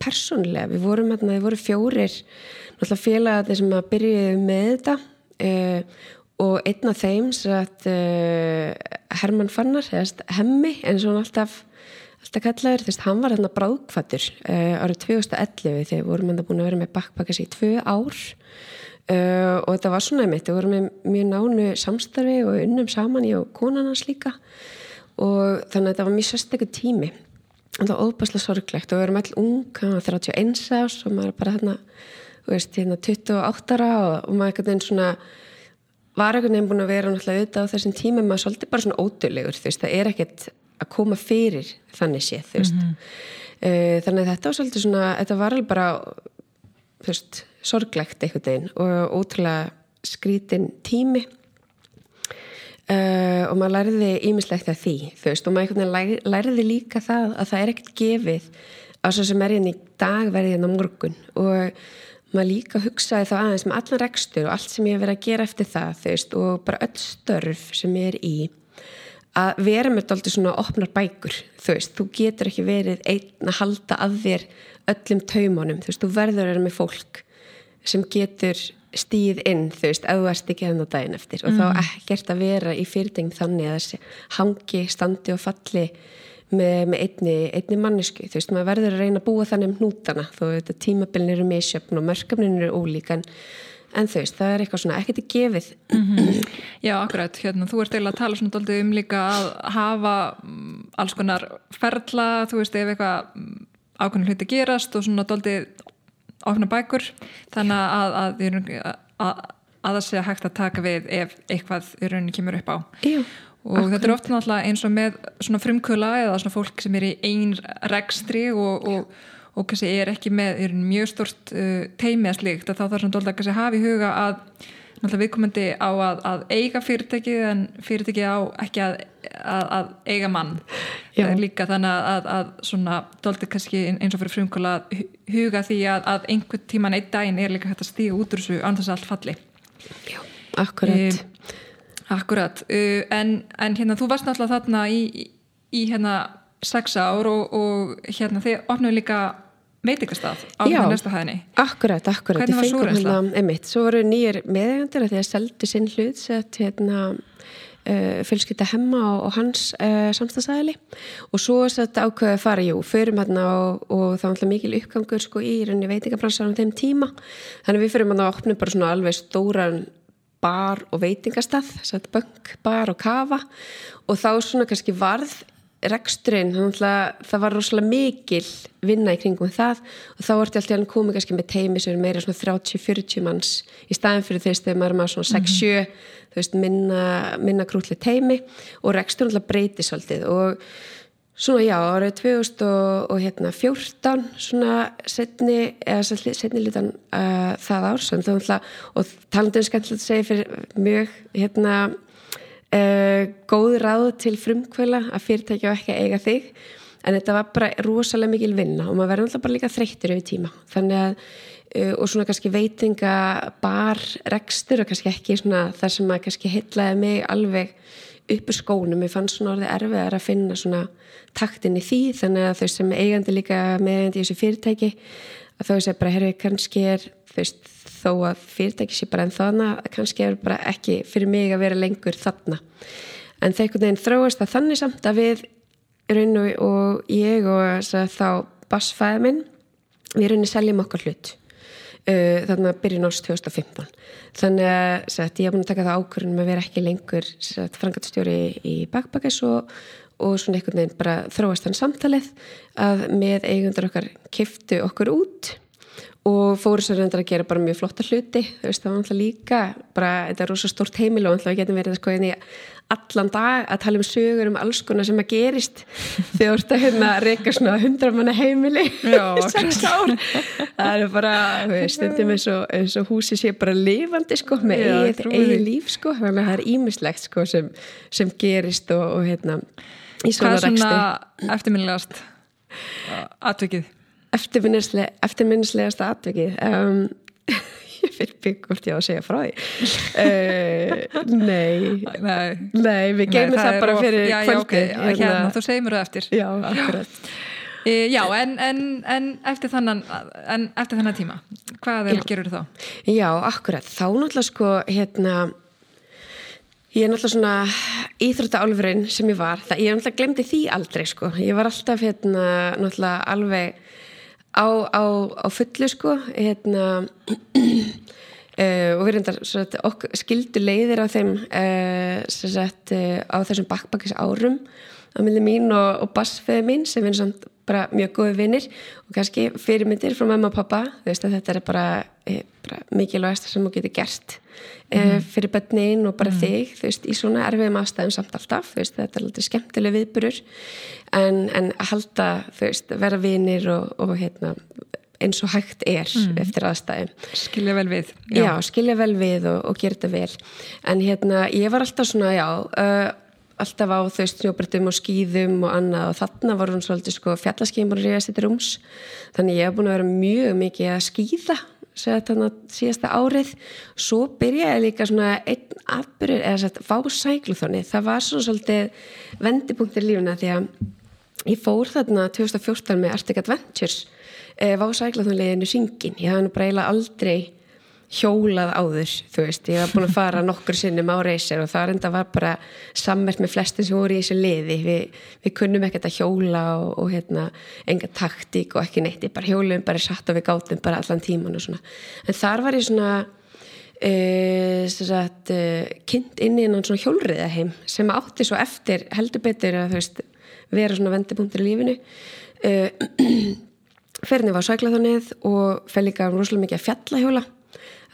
persónlega, við vorum hérna, við vorum fjórir náttúrulega félagatni sem að byrjuði með þetta uh, og einn af þeim satt uh, Herman Fannar hemmi en svona alltaf alltaf kallaður, þú veist, hann var hérna bráðkvættur uh, árið 2011 þegar vorum hann búin að vera með backpackers í tvö ár Uh, og þetta var svona einmitt, við vorum með mjög nánu samstarfi og unnum saman ég og konan hans líka. Og þannig að þetta var mjög sérstaklega tími. Og það var óbærslega sorglegt. Og við vorum all unga, 31 ás og maður bara hérna, veist, hérna 28 ára og, og maður eitthvað einn svona var eitthvað nefn búin að vera náttúrulega auðvitað á þessum tíma maður svolítið bara svona ódöðlegur þú veist, það er ekkert að koma fyrir þannig séð, þú veist. Mm -hmm. uh, þannig að þetta var svolítið svona, þetta var alveg bara þú veist sorglegt einhvern veginn og ótrúlega skrítin tími. Uh, og maður læriði ímislegt af því, þú veist, og maður læri, læriði líka það að það er ekkert gefið. Að svo sem er hérna í dag verði hérna morgun og maður líka hugsaði þá aðeins með allan rekstur og allt sem ég hef verið að gera eftir það, þú veist, og bara öll störf sem ég er í að vera með doldið svona opnar bækur, þú veist, þú getur ekki verið einn að halda að þér öllum taumunum, þú veist, þú verður að vera með fólk sem getur stíð inn, þú veist, ef þú erst ekki hennar daginn eftir mm. og þá mhm. ekkert að vera í fyrirtengn þannig að þessi hangi, standi og falli með, með einni, einni mannesku, þú veist, maður verður að reyna að búa þannig um hnútana, þó þetta tímabilin eru misjöfn og mörgumnin eru ólíkan en þú veist, það er eitthvað svona ekkert í gefið mm -hmm. Já, akkurat, hérna, þú ert eiginlega að tala svona doldið um líka að hafa mm, alls konar ferla, þú veist, ef eitthvað mm, ákveðin hluti gerast og svona doldið ofna bækur þannig að, að, að, að það sé hægt að taka við ef eitthvað í rauninni kemur upp á Jú, og akkurat. þetta er ofta náttúrulega eins og með svona frumkvöla eða svona fólk sem er í einn rekstri og, og, og kannski er ekki með er mjög stort uh, teimi að slíkt að þá þarf svona doldið að hafa í huga að viðkomandi á að, að eiga fyrirtæki en fyrirtæki á ekki að, að, að eiga mann. Líka þannig að, að svona doldi kannski eins og fyrir frumkvöla huga því að einhvern tíman einn daginn er líka hægt að stíga út úr þessu annars allt falli. Já, akkurat. E, Akkurat, uh, en, en hérna þú varst náttúrulega þarna í, í hérna sex ár og, og hérna þið opnum líka veitingastaf á næsta hæðinni? akkurat, akkurat. Hvernig var súrensla? Hérna, svo voru nýjir meðegandir að því að seldu sinn hlut sett hérna uh, fjölskylda hemma og, og hans uh, samstagsæðili og svo sett ákveði að fara, jú, förum hérna og, og það var alltaf mikil uppgangur sko í rauninni veitingabransarum þeim tíma. Þannig við förum hérna að opna bara svona alveg stóran bar og veitingastaf, sett bönk, bar og kafa. Og þá svona kannski varð reksturinn, það var rosalega mikil vinna í kringum það og þá vorti alltaf hann komið kannski með teimi sem er meira svona 30-40 manns í staðin fyrir þess þegar maður er maður svona 6-7 mm -hmm. þú veist, minna, minna krútli teimi og reksturinn alltaf breytir svolítið og svona já, árið 2014 svona setni eða setni litan uh, það ár alltaf, og talandum skemmtilegt að segja fyrir mjög hérna Uh, góð ráð til frumkvöla að fyrirtækja og ekki eiga þig en þetta var bara rosalega mikil vinna og maður verður alltaf bara líka þreyttur yfir tíma. Þannig að uh, og svona kannski veitinga bar rekstur og kannski ekki svona þar sem maður kannski heitlaði mig alveg uppu skónum, ég fann svona orðið erfiðar að finna svona taktin í því þannig að þau sem eigandi líka meðeigandi í þessu fyrirtæki að þau sem bara, herru, kannski er veist, þó að fyrirtæki sé bara en þannig að kannski er bara ekki fyrir mig að vera lengur þarna. En þegar einhvern veginn þróast það þannig samt að við raun og, ég og þá basfæði minn við raun og seljum okkar hlut uh, þannig að byrja náttúrulega 2015 þannig að set, ég hef búin að taka það ákvörðunum að vera ekki lengur frangatstjóri í bakbakis og, og svona einhvern veginn bara þróast þann samtalið að með eigundur okkar kiftu okkur út og fóru svo reyndar að gera bara mjög flotta hluti þú veist það var alltaf líka bara þetta er rosa stórt heimil og alltaf við getum verið sko allan dag að tala um sögur um alls konar sem að gerist þegar þú ert að hérna reyka svona hundra manna heimili í sex ár. Það er bara stundum eins og, eins og húsi sé bara lifandi sko með eigi líf sko þannig að það er ímislegt sko sem, sem gerist og, og hérna í svona ræksti Hvað er svona eftirminnilegast aðtökið? Eftirminnislegasta atvikið. Um, ég fyrir byggjum ég á að segja frá því. Uh, nei, nei. Nei, við geymum það, það bara fyrir já, já, okay, hérna, hérna, þú segir mér það eftir. Já, akkurat. E, já, en, en, en eftir þannan en eftir þannan tíma, hvað gerur þú þá? Já, akkurat, þá náttúrulega sko, hérna ég er náttúrulega svona íþróttaálfurinn sem ég var, það, ég náttúrulega glemdi því aldrei sko, ég var alltaf hérna náttúrulega alveg á, á, á fullu sko hérna uh, og við reyndar sagt, okkur, skildu leiðir á þeim uh, sagt, uh, á þessum bakbakis árum á milli mín og, og bassfeði mín sem er samt bara mjög góði vinnir og kannski fyrirmyndir frá mamma og pappa þú veist að þetta er bara, bara mikilvægast sem þú getur gert mm. fyrir bönnin og bara mm. þig veist í svona erfiðum afstæðum samt alltaf veist, þetta er alltaf skemmtileg viðburur en, en halda, vera vinir og, og hérna, eins og hægt er mm. eftir aðstæðum. Skilja vel við. Já, já skilja vel við og, og gera þetta vel. En hérna, ég var alltaf svona, já, uh, alltaf á þau snjóbreytum og skýðum og annað. Og þarna var hún svolítið sko fjallaskýmur í þessi rúms. Þannig ég hef búin að vera mjög mikið að skýða síðasta árið. Svo byrjaði líka svona einn afbyrjur eða sett fásækluþóni það var svona svolítið vendipunktir lífuna því að ég fór þarna 2014 með Arctic Adventures e, fásækluþónleginu syngin ég hafði nú bara eiginlega aldrei hjólað áður, þú veist, ég var búin að fara nokkur sinnum á reysir og það enda var bara sammert með flestin sem voru í þessu liði, við, við kunnum ekkert að hjóla og, og hérna enga taktík og ekki neitt, ég bara hjólum bara satt og við gátum bara allan tíman og svona. En þar var ég svona uh, sagt, uh, kynnt inn í einhvern svona hjólriðaheim sem átti svo eftir heldur betur að veist vera svona vendipunktur í lífinu. Uh, ferðinni var sæklaðanið og fel líka rosalega mikið að fjallahjóla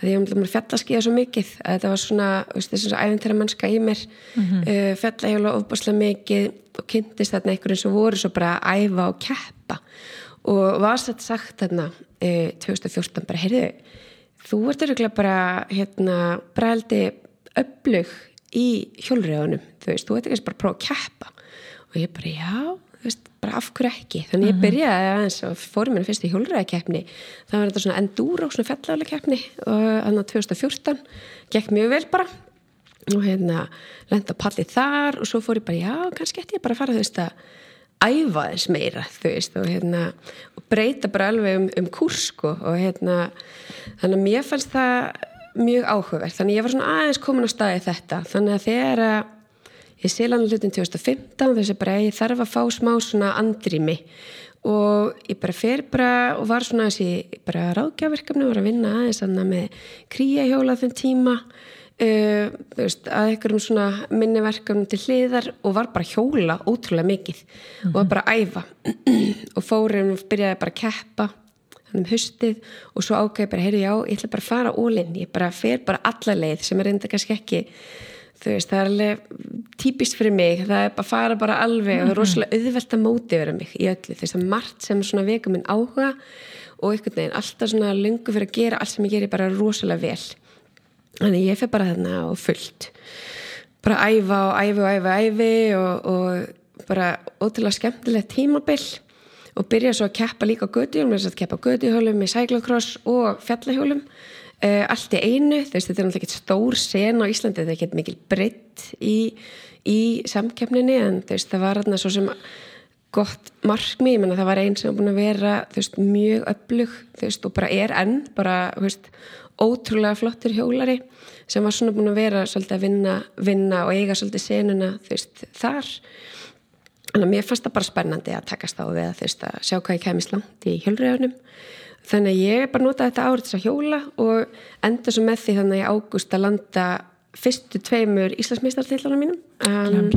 því ég var fjallaskíða svo mikið að þetta var svona, þess að æfintæra mannska í mér. Mm -hmm. uh, fjallahjóla ofbáslega mikið og kynntist þarna einhverjum sem voru svo bara að æfa og keppa. Og var þetta sagt þarna uh, 2014 bara, heyrðu, þú ert öruglega bara hérna, heldur öflug í hjólriðunum þú veist, þú ert ekki bara að prófa að keppa. Og ég bara, já veist, bara af hverju ekki? Þannig ég mhm. byrjaði aðeins og fórum mér fyrst í hjólræðakeppni það var þetta svona endúra og svona fellálega keppni og þannig að 2014 gekk mjög vel bara. Og hérna lenda pallið þar og svo fór ég bara já, kannski ætti ég bara að fara þú veist að æfa þess meira þú veist og hérna og breyta bara alveg um, um kursko og hérna þannig að mér fannst það mjög áhugaverð þannig ég var svona aðeins komin á staði þetta. Þannig að þegar að ég sel hann hlutin 2015 þess að bara ég þarf að fá smá svona andrými. Og ég bara fer bara og var svona þessi bara ráðgjaverkefni og var að vinna aðeins með kríahjóla þenn tíma uh, veist, að einhverjum svona minniverkefnum til hliðar og var bara hjóla ótrúlega mikið mm -hmm. og var bara æfa. Og fórum og byrjaði bara að keppa þannig um hustið og svo ákveði bara, heyrðu já, ég ætla bara að fara ólinn, ég bara fer bara alla leið sem er reynda kannski ekki veist, það er alveg típist fyrir mig, það er bara að fara bara alveg og það er mhm. rosalega auðvelt að móti vera mig í öllu, það er margt sem svona veka minn áhuga og einhvern veginn alltaf svona lungu fyrir að gera allt sem ég gerir bara rosalega vel. Þannig ég fyrir bara þarna og fullt. Bara að æfa og æfi og æfi og æfi og, og bara ótrúlega skemmtilegt tímabill og byrja svo að keppa líka á gödihjólum, þess að keppa á gödihjólum með cyclocross og fjallahjólum Uh, allt í einu, þú veist, þetta er náttúrulega ekki stór sen á Íslandi, þetta er ekki mikil breytt í, í samkjöfninni en þú veist, það var þarna svo sem gott markmi, ég menna það var einn sem var búin að vera, þú veist, mjög öflug, þú veist, og bara er enn bara, þú veist, ótrúlega flottir hjólari sem var svona búin að vera svolítið að vinna, vinna og eiga svolítið senuna, þú veist, þar. En að mér fannst það bara spennandi að takast á við að þú veist, að sjá hvað ég kemist langt í hjólriðunum þannig að ég bara nota þetta árið þess að hjóla og enda svo með því þannig að ágúst að landa fyrstu tveimur Íslandsmeistartillanum mínum. Um,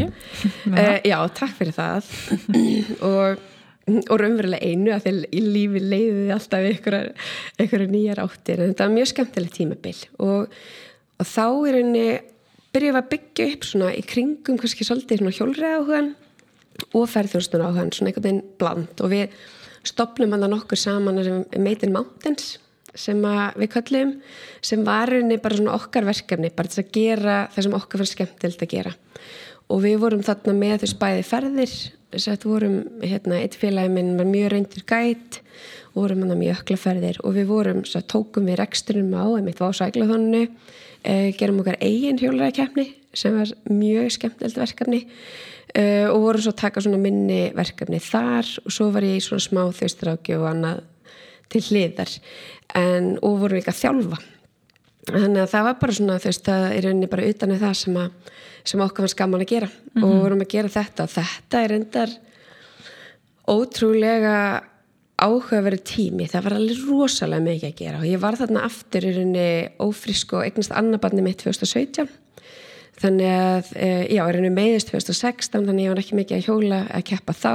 uh, Já, takk fyrir það. Og, og raunverulega einu að því í lífi leiði alltaf ykkur nýjar áttir en þetta var mjög skemmtilegt tímabil. Og, og þá er henni byrjuð að byggja upp svona í kringum kannski svolítið svona hjólræða áhugan og ferðjóðstunum áhugan svona einhvern veginn bland. Og við stopnum hann að nokkur saman Made in Mountains sem við kallum sem var rauninni bara svona okkar verkefni bara til að gera það sem okkar fannst skemmtild að gera. Og við vorum þarna með þess bæði ferðir þess vorum, hérna, eitt félagi minn var mjög reyndir gæt og vorum hann að mjög ökla ferðir og við vorum, svo tókum við reksturinn á, einmitt var á sæklaþónu eh, gerum okkar eigin hjólaræðikeppni sem var mjög skemmtild verkefni uh, og voru svo að taka svona minni verkefni þar og svo var ég í svona smá þaustráki og annað til hliðar. En, og voru líka að þjálfa. Þannig að það var bara svona þú veist það er rauninni bara utan það sem, að, sem okkar var skaman að gera. Mm -hmm. og mhm. vorum að gera þetta. Og þetta er endar ótrúlega áhugaveru tími, það var alveg rosalega mikið að gera. Og ég var þarna aftur í rauninni ófrisk og eignast annabarni mitt 2017 þannig að, e, já, er henni meðist 2016, þannig að ég var ekki mikið að hjóla að keppa þá,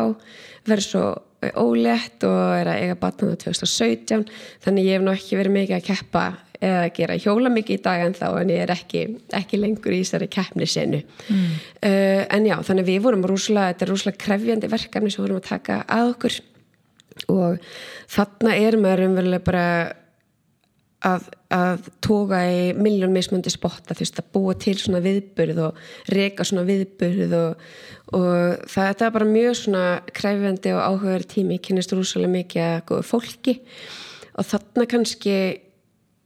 verður svo ólegt og er að eiga batnaða 2017, þannig ég hef ná ekki verið mikið að keppa eða að gera hjóla mikið í dag en þá en ég er ekki, ekki lengur í þessari keppni senu mm. uh, en já, þannig við vorum rúslega, þetta er rúslega krefjandi verkefni sem vorum að taka að okkur. Og þarna er maður umverulega bara að, að toga í miljón mismundi spotta þú veist að búa til svona viðbörð og reyka svona viðbörð og, og það, það er bara mjög svona kræfandi og áhugaður tími. Kynast rúsalega mikið að góða fólki og þarna kannski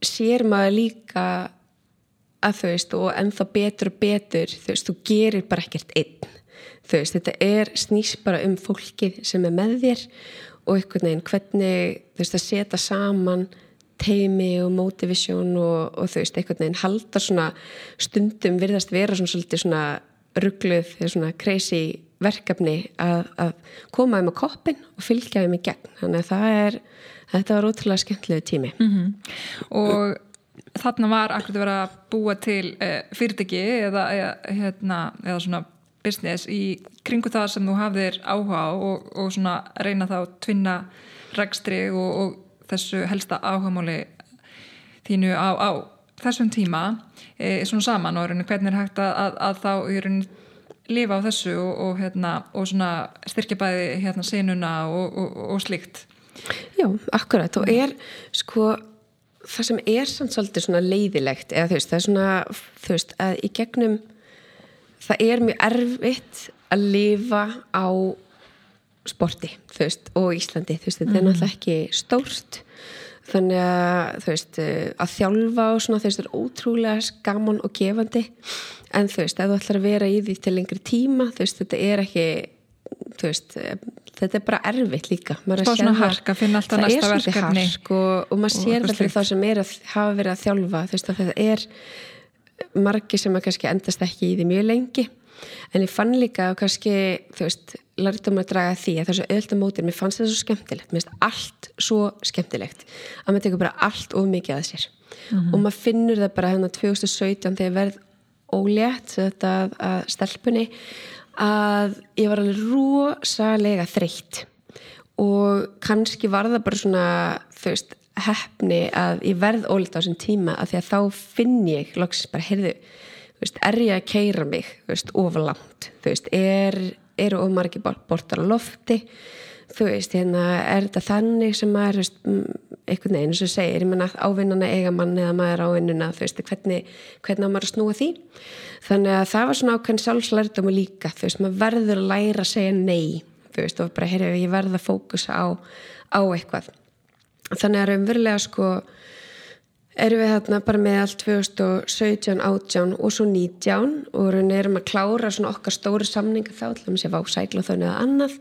sér maður líka að þú veist og ennþá betur og betur þú veist, þú gerir bara ekkert einn. Þú veist, þetta er snýst bara um fólkið sem er með þér og einhvern veginn hvernig þú veist að setja saman teimi og motivation og, og þú veist, einhvern veginn halda svona stundum virðast vera svona svolítið svona ruggluð eða svona crazy verkefni að, að koma um að koppin og fylgja um í gegn þannig að það er, þetta var ótrúlega skemmtilegu tími mm -hmm. og þarna var akkurat að vera að búa til uh, fyrirtæki eða, eða, hérna, eða svona business í kringu það sem þú hafðir áhuga og, og svona reyna þá tvinna regstri og, og þessu helsta áhugamáli þínu á, á þessum tíma e, svona saman og hvernig er hægt að, að, að þá rauninni lifa á þessu og, og, hérna, og styrkja bæði hérna, senuna og slíkt? Já, akkurat. Og er sko það sem er samt svolítið leiðilegt eða veist, það er svona veist, í gegnum það er mjög erfitt að lifa á sporti, þú veist, og Íslandi þú veist, þetta mm. er náttúrulega ekki stórt. Þannig að þú veist að þjálfa og svona þú veist, er ótrúlega skaman og gefandi. En þú veist, ef þú ætlar að vera í því til lengri tíma, þú veist, þetta er ekki þú veist, þetta er bara erfitt líka. Spá svona hark að finna alltaf næsta verkefni Það er og, og maður sér alltaf þá sem er að hafa verið að þjálfa þú veist, þetta er margi sem að kannski endast ekki í því mjög lengi en ég fann líka að kannski þú veist, lærtum að draga því að þessu öllta mótir, mér fannst þetta svo skemmtilegt. Mér finnst allt svo skemmtilegt að maður tekur bara allt of mikið að sér. Mm -hmm. og maður finnur það bara hérna 2017 þegar verð ólétt þetta að stelpunni að ég var alveg rosalega þreytt. Og kannski var það bara svona þú veist, hefni að ég verð ólétt á þessum tíma að því að þá finn ég loksins bara, heyrðu veist, er ég að keira mig ofurlangt er, eru ofmargi bortar á lofti? Þú veist, hérna, er þetta þannig sem maður, einhvern veginn sem segir, ég menna ávinnana eiga mann eða maður ávinnuna, þú veist, hvernig hvernig maður að snúa því? Þannig að það var svona ákveðin sjálfslærdum líka þú veist, maður verður að læra að segja nei þú veist, og bara, heyrðu, ég verður að fókusa á, á eitthvað. Þannig að raunverulega sko erum við þarna bara með allt 2017, 18 og svo 19 og við erum að klára svona okkar stóri samninga þá, til dæmis ég var á sæklaþónu eða annað.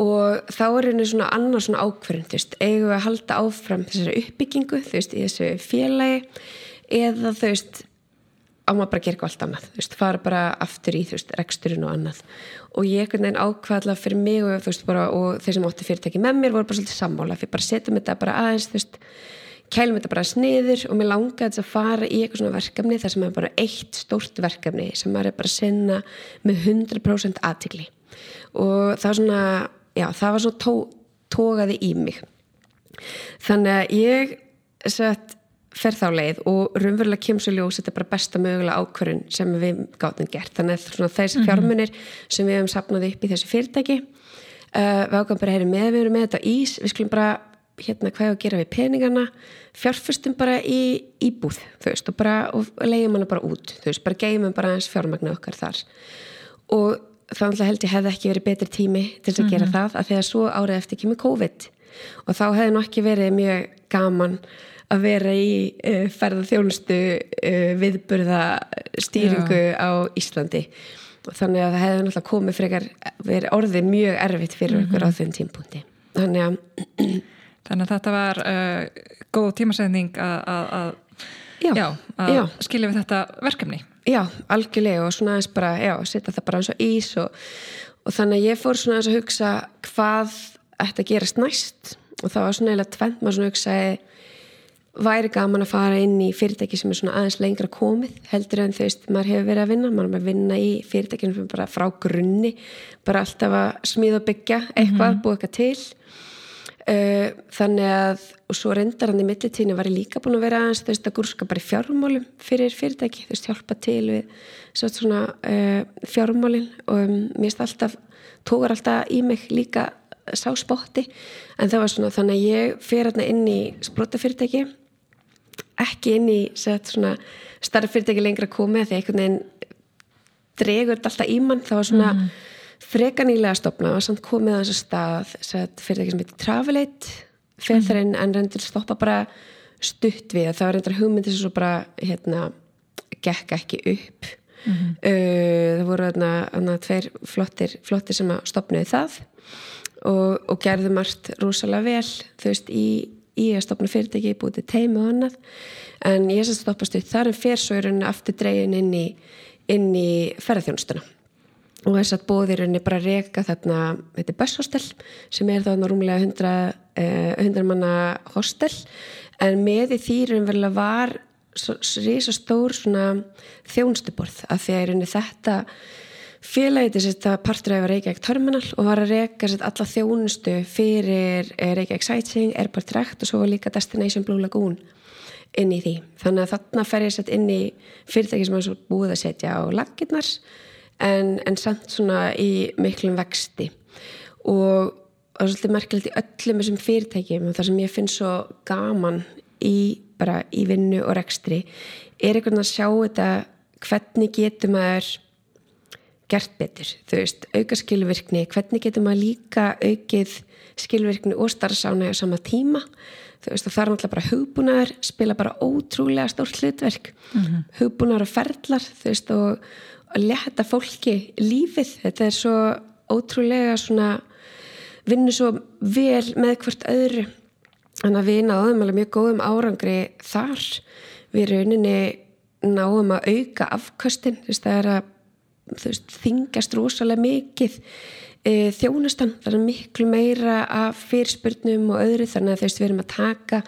Og þá er henni svona annað svona ákverðin, þú veist, eigum við að halda áfram þessari uppbyggingu, þú veist, í þessu félagi eða þú veist, á maður bara að gera eitthvað allt annað, þú veist, fara bara aftur í, þú veist, reksturinn og annað. Og ég ekkert neginn ákvæðla fyrir mig og þú veist, bara, og þeir sem átti fyrirtæki með mér voru bara svolítið sammála, fyrir bara setjum þetta bara aðeins, þú veist kælum þetta bara sniður og mér langaði að fara í eitthvað svona verkefni þar sem er bara eitt stórt verkefni sem maður er bara að sinna með 100% aðtikli og það var svona, já, það var svona tó, tógaði í mig. Þannig að ég sett fer þá leið og raunverulega kemsujljós þetta er bara besta mögulega ákvörun sem við gáttum gert, þannig að svona þessi mhm. fjármunir sem við hefum sapnað upp í þessu fyrirtæki. Uh, við ákvæmum bara að heyra með við erum með þetta ís, við skulum bara hérna hvað er að gera við peningarna fjárfustum bara í íbúð þú veist og bara og leiðum hana bara út þú veist bara geymum bara eins fjármagnu okkar þar og þannig held ég hefði ekki verið betri tími til að gera mm -hmm. það að þegar svo árið eftir ekki með COVID og þá hefði nokkið verið mjög gaman að vera í uh, ferða þjónustu uh, viðburða stýringu Já. á Íslandi og þannig að það hefði náttúrulega komið frekar verið orðið mjög erfitt fyrir mm -hmm. okkur á þenn tímpunkti þannig að Þannig að þetta var uh, góð tímasending að skilja við þetta verkefni. Já, algjörlega og svona eins bara, já, setja það bara eins og ís og, og þannig að ég fór svona eins að hugsa hvað ætti að gerast næst og það var svona eða tvent maður svona hugsaði væri gaman að fara inn í fyrirtæki sem er svona aðeins lengra komið heldur en þú veist, maður hefur verið að vinna maður er að vinna í fyrirtækinu bara frá grunni bara alltaf að smíða og byggja eitthvað, mm -hmm. búið eitthvað til þannig að og svo reyndar hann í millitíðinu var ég líka búin að vera aðeins þú veist að gúrska bara í fjármálum fyrir fyrirtæki, þú veist hjálpa til við svona uh, fjármálin og um, mér finnst alltaf tókar alltaf í mig líka sá spotti en það var svona þannig að ég fyrir hérna inn í sprótafyrirtæki ekki inn í starra fyrirtæki lengra komið því einhvern veginn dregur alltaf í mann það var svona mm. Frekanýlega stopna og samt komið á þessu stað set, fyrirtæki sem heitir Travelate fyrir þar inn en reyndir stoppa bara stutt við. Það var reyndar hugmyndis svo bara hérna gekk ekki upp. Mm -hmm. uh, það voru þarna tveir flottir, flottir sem að stopnaði það og, og gerði margt rosalega vel þú veist í, í að stopna fyrirtæki búið til teimi og annað. En ég sem stoppast upp þar en fer svo í rauninni aftur dregin inn í, í ferðarþjónustuna og þess að bóðir henni bara reyka þarna, þetta er busshostel sem er þarna rúmlega 100, uh, 100 manna hostel en með í þýrum vel að var risa stór svona þjónstuborð að því að þetta félagið þetta partur af Reykjavík Terminal og var að reyka alla þjónustu fyrir eh, Reykjavík Sightseeing, Airport Direct og svo líka Destination Blue Lagoon inn í því. Þannig að þarna fer ég sett inn í fyrirtæki sem er búið að setja á laginnar en, en samt svona í miklum vexti. Og það er svolítið merkilegt í öllum þessum fyrirtækjum og það sem ég finn svo gaman í bara í vinnu og rekstri er einhvern að sjá þetta hvernig getur maður gert betur, þú veist, auka skilvirkni hvernig getur maður líka aukið skilvirkni og starfsána á sama tíma, þú veist, það er náttúrulega bara hugbúnaður, spila bara ótrúlega stórt hlutverk, mm -hmm. hugbúnaður og ferlar, þú veist, og að leta fólki lífið, þetta er svo ótrúlega svona vinnu svo vel með hvert öðru. Þannig að við náðum alveg mjög góðum árangri þar. Við rauninni náðum að auka afkvöstin, það er að veist, þingast rosalega mikið e, þjónustan, það er miklu meira af fyrirspurnum og öðru þannig að veist, við erum að taka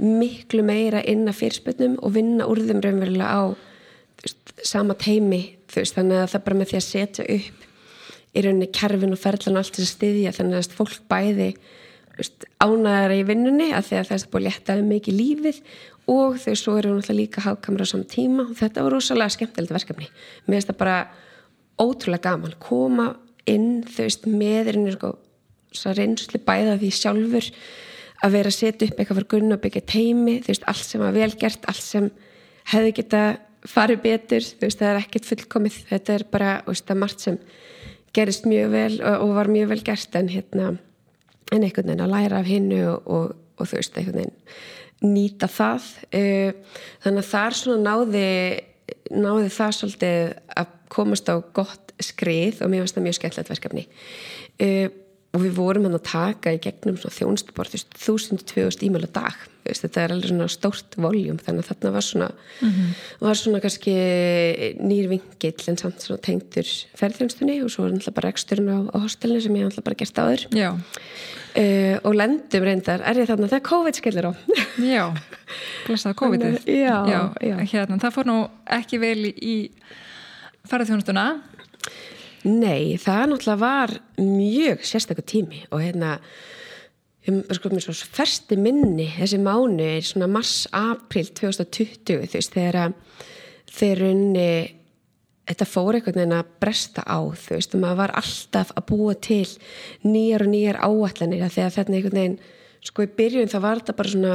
miklu meira inn af fyrirspurnum og vinna úr þeim raunverulega á sama teimi þannig að það bara með því að setja upp í rauninni kerfin og ferðlan og allt þess að styðja þannig að fólk bæði ánæðara í vinnunni að því að það er búin léttaði mikið lífið og þau svo eru náttúrulega líka hafkamra á saman tíma. Og þetta var rosalega skemmtilegt verkefni. Mér finnst það bara ótrúlega gaman koma inn þau veist meðurinn sko, reynsli bæða því sjálfur að vera að setja upp eitthvað fyrir gunn og byggja teimi þú veist allt sem var velgert, allt sem hefði geta farið betur veist það er ekkert fullkomið. Þetta er bara, veist margt sem gerist mjög vel og, og var mjög vel gert en hérna en einhvern veginn að læra af hinnu og, og, og þú veist, einhvern veginn nýta það. Eh, þannig að þar svona náði náði það svolítið að komast á gott skrið og mér finnst það mjög skemmtilegt verkefni. Eh, og við vorum hann að taka í gegnum þjónstuborð, þú veist, 1000-2000 e-mail á dag, veist, þetta er alveg svona stórt voljum, þannig að þarna var svona mm -hmm. var svona kannski nýr vingill en samt svona tengtur ferðjónstunni og svo var alltaf bara eksturinn á, á hostelinu sem ég alltaf bara gert áður. Uh, og lendum reyndar er ég þarna þegar COVID skillir á. Já, blessaða COVIDið. Já, já, já. Hérna, það fór nú ekki vel í ferðjónstuna Nei, það náttúrulega var mjög sérstaklega tími og hérna sko, fyrsti minni þessi mánu er svona mars-april 2020 þú veist þegar þeir unni þetta fór einhvern veginn að bresta á þú veist og maður var alltaf að búa til nýjar og nýjar áallanir þegar þetta einhvern veginn sko í byrjun þá var þetta bara svona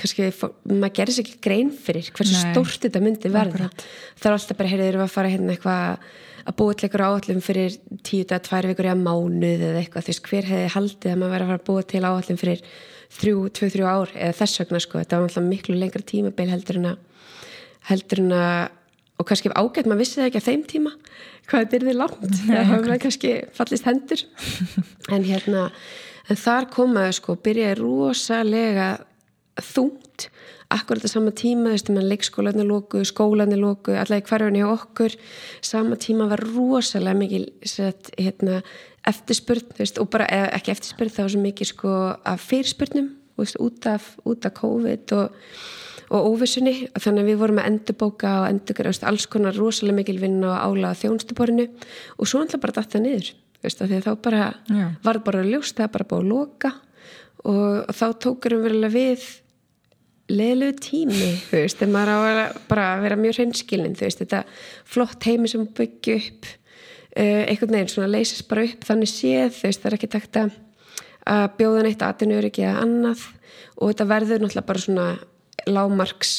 kannski, maður gerir sér ekki grein fyrir hversu stórt þetta myndi verða. Það er alltaf bara, heyrður við að fara hérna eitthvað að búa til einhver áallum fyrir tíu dagar, tvær vikur eða mánuð eða eitthvað, þú veist, hver hefði haldið að maður verið að fara að búa til áallum fyrir þrjú, tvö, þrjú ár eða þess vegna sko, þetta var alltaf miklu lengra tímabil heldur en að heldur en að, og kannski ágætt maður vissi það ekki að þeim tíma, hvað þetta er því langt, það hafa kannski fallist hendur. En hérna en þar komaðu sko, byrjaði rosalega þungt akkurat á sama tíma, þú veist, mann leikskólanir lóku, skólanir lóku, allavega hverjum hjá okkur, sama tíma var rosalega mikil set, hérna, eftirspurn, þú veist, og bara ekki eftirspurn, það var svo mikið sko af fyrirspurnum, þú veist, út af, út af COVID og, og óvissunni, þannig að við vorum að endurbóka og endur, alls konar rosalega mikil vinna og ála á þjónstuborinu og svo alltaf bara datta niður, þú veist, því að þá bara Já. var bara ljóst, það bara búið að loka. Og, og þá tókurum við við leðilegu tími, þú veist, þegar maður á að bara vera mjög hreinskilin, þú veist, þetta flott heimi sem byggja upp uh, einhvern veginn svona leysast bara upp, þannig séð, þú veist, það er ekki takt að að bjóða neitt aðinu öryggi eða annað og þetta verður náttúrulega bara svona lámarks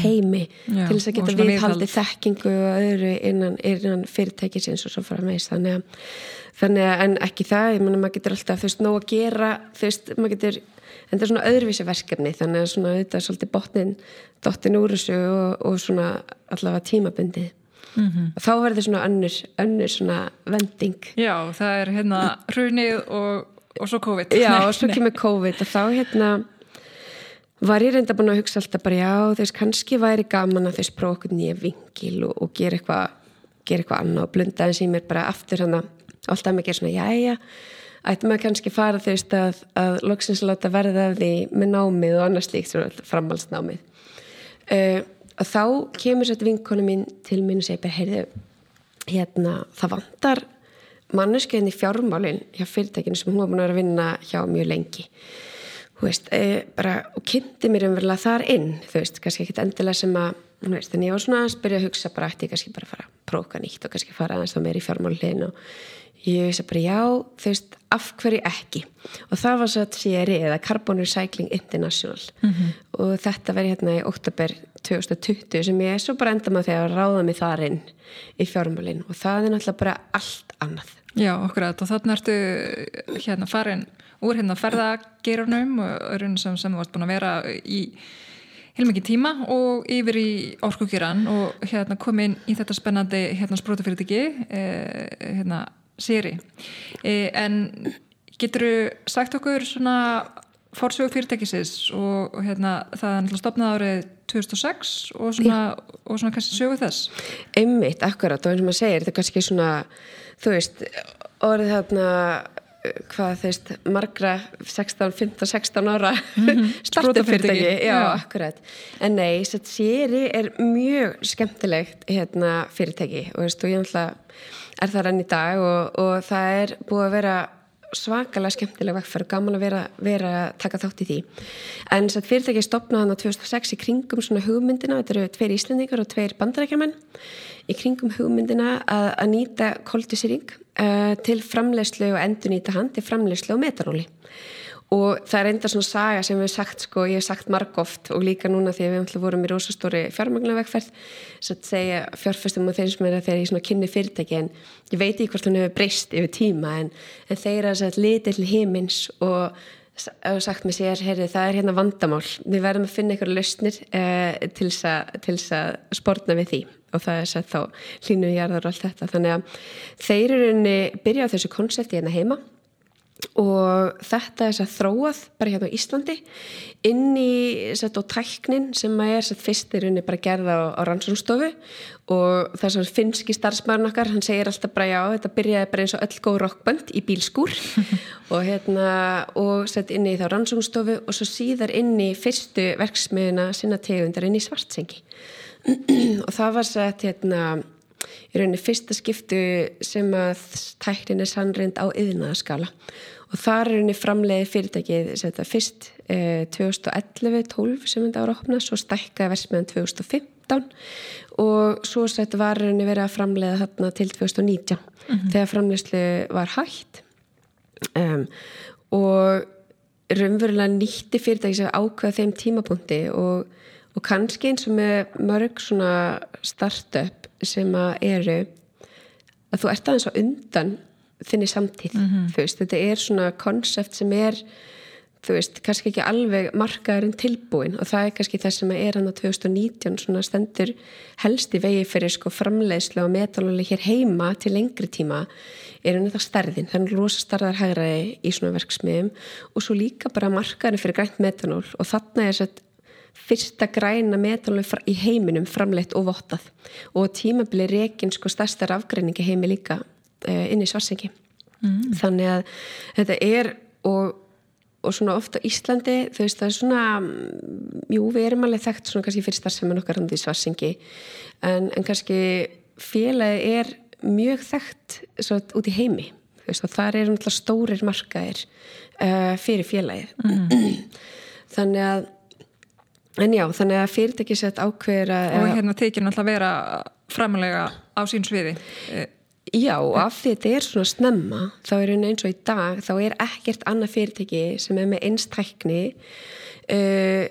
teimi Já, til þess að geta viðhaldi viðhald. þekkingu og öðru innan, innan fyrirtækisins og svo fara með þannig að, þannig að en ekki það, ég menna maður getur alltaf þú veist, nóg að gera, þú veist, maður getur en það er svona öðruvísi verkefni þannig að svona þetta er svolítið botnin dottin úr þessu og, og svona allavega tímabundið -hmm. og þá verður svona önnur, önnur svona vending Já, það er hérna hrunið og, og svo COVID. Já, og svo kemur COVID og þá hérna var ég reynda búin að hugsa alltaf bara já, veist, kannski væri gaman að þess prófa okkur nýja vingil og, og gera eitthvað gera eitthvað annað og blunda eins í mér bara aftur hann alltaf mikið svona, jæja ættum að kannski fara þú veist að, að loksins láta verða af því með námið og annars líkt svona framhaldsnámið. Uh, og þá kemur þetta vinkonu mín til mín og segir bara, heyrðu hérna, það vantar manneskjöðin í fjármálin hjá fyrirtækinu sem hún var búin að vera að vinna hjá mjög lengi. Veist, e, bara, og kynnti mér umverulega þar inn, þú veist, kannski ekkit endilega sem að, veist, en ég var svona að spyrja að hugsa bara ætti ég kannski bara að fara að próka nýtt og kannski fara aðeins þá meir í fjármálin og ég veist bara já, þú veist, af hverju ekki? Og það var svo að CRI eða Carbon Recycling International. -hmm. og þetta verið hérna í oktober 2020 sem ég svo bara enda með þegar að ráða mig þar inn í fjármálin. Og það er náttúrulega bara allt annað. Já, okkur að þannig ertu hérna farin úr hérna ferðageirunum og raun sem, sem þú varst búin að vera í heilmikið tíma og yfir í orkugiran og hérna komin í þetta spennandi hérna sprótafyrirtæki eh, hérna séri eh, en getur þú sagt okkur svona fórsögu fyrirtækisins og, og hérna það er náttúrulega stopnað árið 2006 og svona, og svona kannski sögu þess? Einmitt, akkurat, og eins og maður segir, þetta er kannski svona, þú veist, orðið þarna, hvað þú veist, margra 16, 15, 16 ára startupfyrirtæki, Sprotafyrirtæki, já, já. akkurat. En nei, að séri er mjög skemmtilegt hérna fyrirtæki. Og veist, og ég náttúrulega er það enn í dag og, og það er búið að vera svakalega skemmtileg vegferð og gaman að vera, vera taka þátt í því. En þess að fyrirtæki stopnaði hann á 2006 í kringum svona hugmyndina, þetta eru tveir íslendingar og tveir bandarækjaman í kringum hugmyndina að, að nýta koldusýring uh, til framlegslu og endur nýta hann til framlegslu og metaróli og það er enda svona saga sem við sagt sko, ég hef sagt margóft og líka núna því að við ætlum vorum í rosastóri fjármagnavegferð svo að segja fjárfestum og þeir sem er að þeir í svona kynni fyrirtæki en ég veit ekki hvort hún hefur breyst yfir tíma en, en þeir að sætt litið til himins og og sagt með sér, heyrðu, það er hérna vandamál. Við verðum að finna einhverja lausnir eh, til þess að- að spórna við því. Og það er sett þá hlínu jarðar og allt þetta. Þannig að þeir eru inni byrja á þessu konsepti hérna heima og þetta er þess að þróað bara hérna á Íslandi inn í sett, tæknin sem að er sett, fyrst í rauninni bara gerða á, á rannsónstofu og er svona finski starfsmæðurinn okkar, hann segir alltaf bara já, þetta byrjaði bara eins og öll góð rockbönd í bílskúr. Og hérna og sett inn í þá rannsónstofu og svo síðar inn í fyrstu verksmiðuna sinna tegundar inn í svartsengi. Og það var sett hérna í rauninni fyrsta skiptu sem að tæknin er sannrind á yðnaðaskala og þar er rauninni framleiði fyrirtækið fyrst eh, 2011-12 sem þetta ára opna, svo stækkaði versmiðan 2015 og svo sett var rauninni verið að framleiða þarna til 2019 þegar framleiðslu var hægt um, og raunverulega nýtti fyrirtæki sem ákveða þeim tímapunkti og, og kannski eins og með mörg svona startup sem að eru að þú ert aðeins á undan þinni samtíð, þú veist, þetta er svona konsept sem er þú veist, kannski ekki alveg markaðurinn tilbúin og það er kannski það sem er hann á 2019 svona stendur helst í vegi fyrir sko framleiðslu og metaluleg hér heima til lengri tíma er hann þetta stærðin, það er rosa starðar hægraði í svona verksmiðum og svo líka bara markaðurinn fyrir grænt metanól og þarna er sett fyrsta græna metanól í heiminum framleitt og vottað. Og tímabili rekin sko stærsta rafgreiningi heimi líka uh, inn í svarsengi mm. þannig að þetta er og og svona ofta Íslandi þú veist það er svona mm, jú við erum alveg þekkt svona kannski fyrir starfsemin okkar hann í svarsengi en, en kannski félagi er mjög þekkt svo, út í heimi. Þú veist og þar eru náttúrulega stórir markaðir uh, fyrir félagið. Mm. þannig að en já þannig að fyrirtæki sett ákveður að og hérna þykir náttúrulega vera framalega á sín sviði Eh, Já, af því þetta er svona snemma þá er einu eins og í dag þá er ekkert annað fyrirtæki sem er með einstækni uh,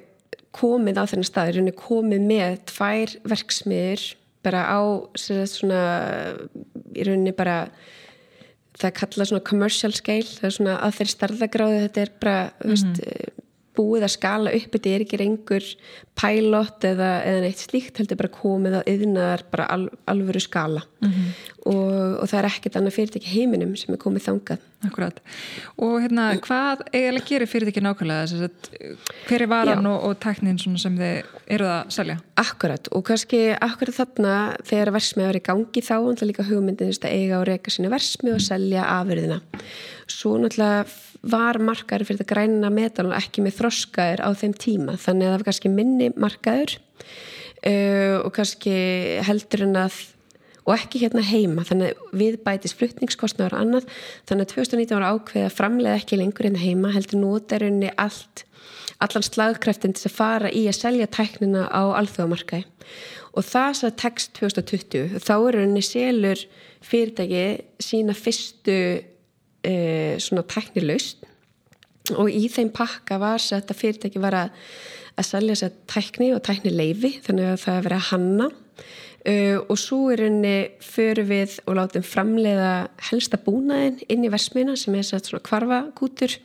komið á þennan stað er einu komið með tvær verksmiður bara á svona í rauninni bara það er kallað svona commercial scale það er svona að þeirri starðagráði þetta er bara, mm -hmm. veist búið að skala upp þetta er ekki reyngur pilot eða, eða neitt slíkt heldur bara komið á yðnaðar bara al, alvöru skala mm -hmm. og, og það er ekkert annað fyrirtæki heiminum sem er komið þangað Akkurat, og hérna hvað eiginlega gerir fyrirtæki nákvæmlega hver er varan Já. og, og tæknin sem þið eru að selja? Akkurat, og kannski akkurat þarna þegar versmið er í gangi þá er líka hugmyndin að eiga og reyka sína versmið og selja afurðina svo náttúrulega var markaður fyrir þetta græna metal ekki með þroskaður á þeim tíma. Þannig að það var kannski minni markaður uh, og kannski heldur en að og ekki hérna heima, þannig að við bætis fluttningskostnaður og annað, þannig að 2019 var ákveð að framlega ekki lengur hérna heima heldur nótarunni allt allan slagkraftin til að fara í að selja tæknina á alþjóðamarkaði. Og það sem tekst 2020 þá er henni selur fyrirtæki sína fyrstu e, svona tæknilaust og í þeim pakka var að þetta fyrirtæki var að, að selja sér tækni og tæknileifi þannig að það er verið að hanna. E, og svo er henni fyrir við og látum framleiða helsta búnaðin inn í versmiðna sem er svona kvarfagútur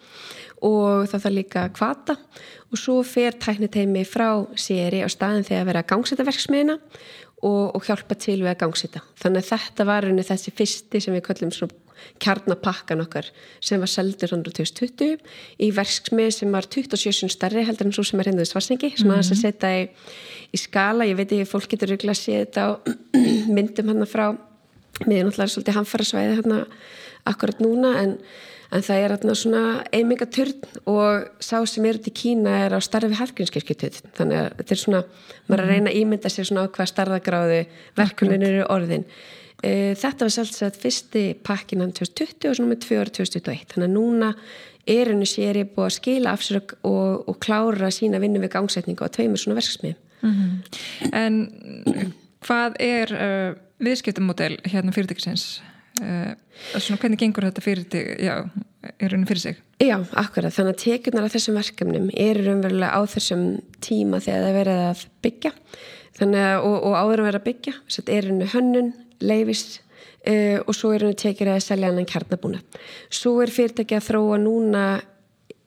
og það þarf líka kvata og svo fer tækniteimi frá séri á staðin þegar að vera að gangsetta verksmiðina og, og hjálpa til við að gangsetta þannig að þetta var henni þessi fyrsti sem við kallum svona kjarnapakkan okkar sem var seldur 2020 í verksmið sem var 27 starri heldur en svo sem er hendur svarsengi sem mm -hmm. að setja í, í skala. Ég veit ekki, fólk getur regla að sé þetta á myndum hann frá við erum alltaf svolítið hamfara svæði hérna akkurat núna en, en það er hérna svona eimingaturn og sá sem er út í Kína er á starfi halkgrinskirkjutöð þannig að þetta er svona, maður er að reyna að ímynda sér svona á hvað starðagráðu verkuninu eru orðin þetta var sjálfsagt fyrsti pakkinan 2020 og svo með tvö ára 2021 þannig að núna er henni séri búið að skila af sér og, og klára sína vinnu við gangsetningu á tveimur svona verksmið mm -hmm. En hvað er uh, viðskiptumodell hérna fyrirtækisins? Uh, svona, hvernig gengur þetta fyrirtæk já, er henni fyrir sig? Já, akkurat, þannig að tekjurnar af þessum verkefnum er raunverulega á þessum tíma þegar það verið að byggja þannig að, og, og áður að vera að byggja þess að er henni hönnun leifis uh, og svo er henni tekið að selja annan kjarnabúna. Svo er fyrirtæki að þróa núna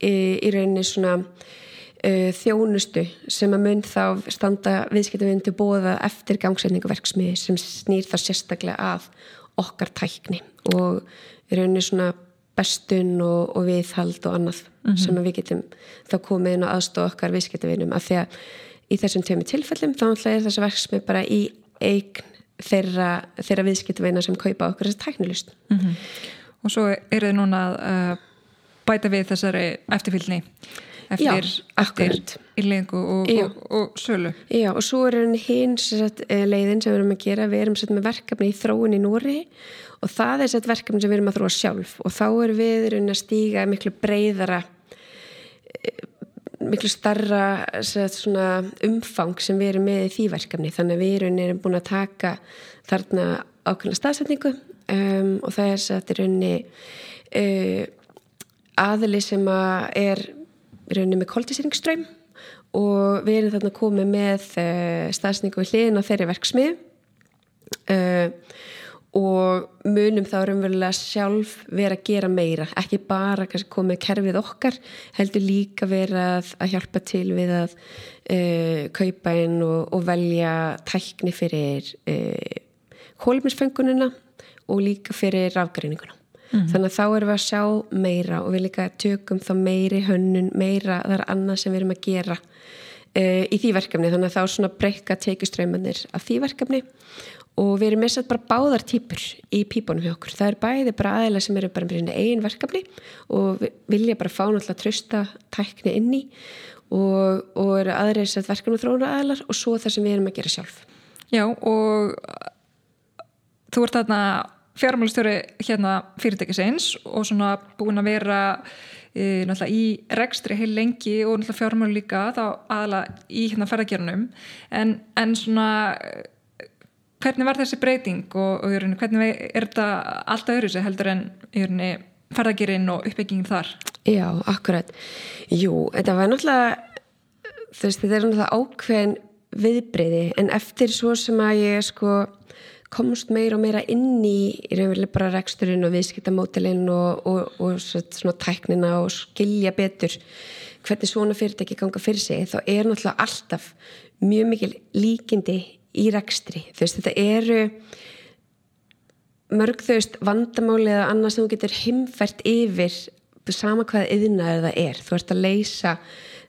í, í rauninni svona uh, þjónustu sem að mun þá standa viðskiptavindu bóða eftir gangsetninguverksmiði sem snýr það sérstaklega að okkar tækni og í rauninni svona bestun og, og viðhald og annað mm -hmm. sem við getum þá komið inn og aðstofa okkar viðskiptavinum af því að í þessum tömi tilfellum þá er þessi verksmið bara í eign þeirra, þeirra viðskiptveina sem kaupa okkur þessi tæknilust. Mm -hmm. og svo eru þið núna að uh, bæta við þessari eftirfylgni eftir, eftir yllingu og, og, og sölu. Já og svo er hins eh, leiðin sem við erum að gera. Við erum með verkefni í þróun í Nóri og það er sett verkefni sem við erum að þróa sjálf. Og þá er við að stíga miklu breyðara miklu starra umfang sem við erum með í því verkefni. Þannig að við erum búin að taka þarna ákveðna staðsetningu um, og það er þetta er raunni uh, aðli sem að er raunni með koldisýringsströym og við erum þarna komið með uh, staðsetningu við hliðin á þeirri verksmið uh, og munum þá raunverulega sjálf vera að gera meira, ekki bara komið kerfið okkar, heldur líka vera að, að hjálpa til við að uh, kaupa inn og, og velja tækni fyrir uh, hólminsfengununa og líka fyrir rafgreininguna. Mm -hmm. Þannig að þá erum við að sjá meira og við líka tökum þá meiri hönnun, meira þar annað sem við erum að gera uh, í því verkefni. Þannig að þá svona breyka teikuströymanir af því verkefni og við erum með bara báðar týpur í pípunum hjá okkur. Það er bæði bara aðeila sem eru bara með einn verkefni og vilja bara fá náttúrulega trösta tækni inn í og, og eru aðreins að verkefni þróna aðeilar og svo það sem við erum að gera sjálf. Já og þú ert þarna fjármálistjóri hérna fyrirtækisins og svona búin að vera e, náttúrulega í rekstri heil lengi og náttúrulega fjármáli líka þá aðala í hérna ferðargerunum en, en svona hvernig var þessi breyting og, og rauninni, hvernig er þetta alltaf öðru heldur en ferðagirinn og uppbyggingin þar? Já, akkurat. Jú, þetta var náttúrulega þú veist, þetta er náttúrulega ákveðin viðbreyði en eftir svo sem að ég sko komst meira og meira inn í í raunverulega bara reksturinn og viðskiptamótilinn og, og, og svona tæknina og skilja betur hvernig svona fyrirtæki ganga fyrir sig þá er náttúrulega alltaf mjög mikil líkindi í rekstri. Þú veist þetta eru mörg þau veist vandamáli eða annað sem þú getur himfært yfir sama hvaða yðnaður það er. Þú ert að leysa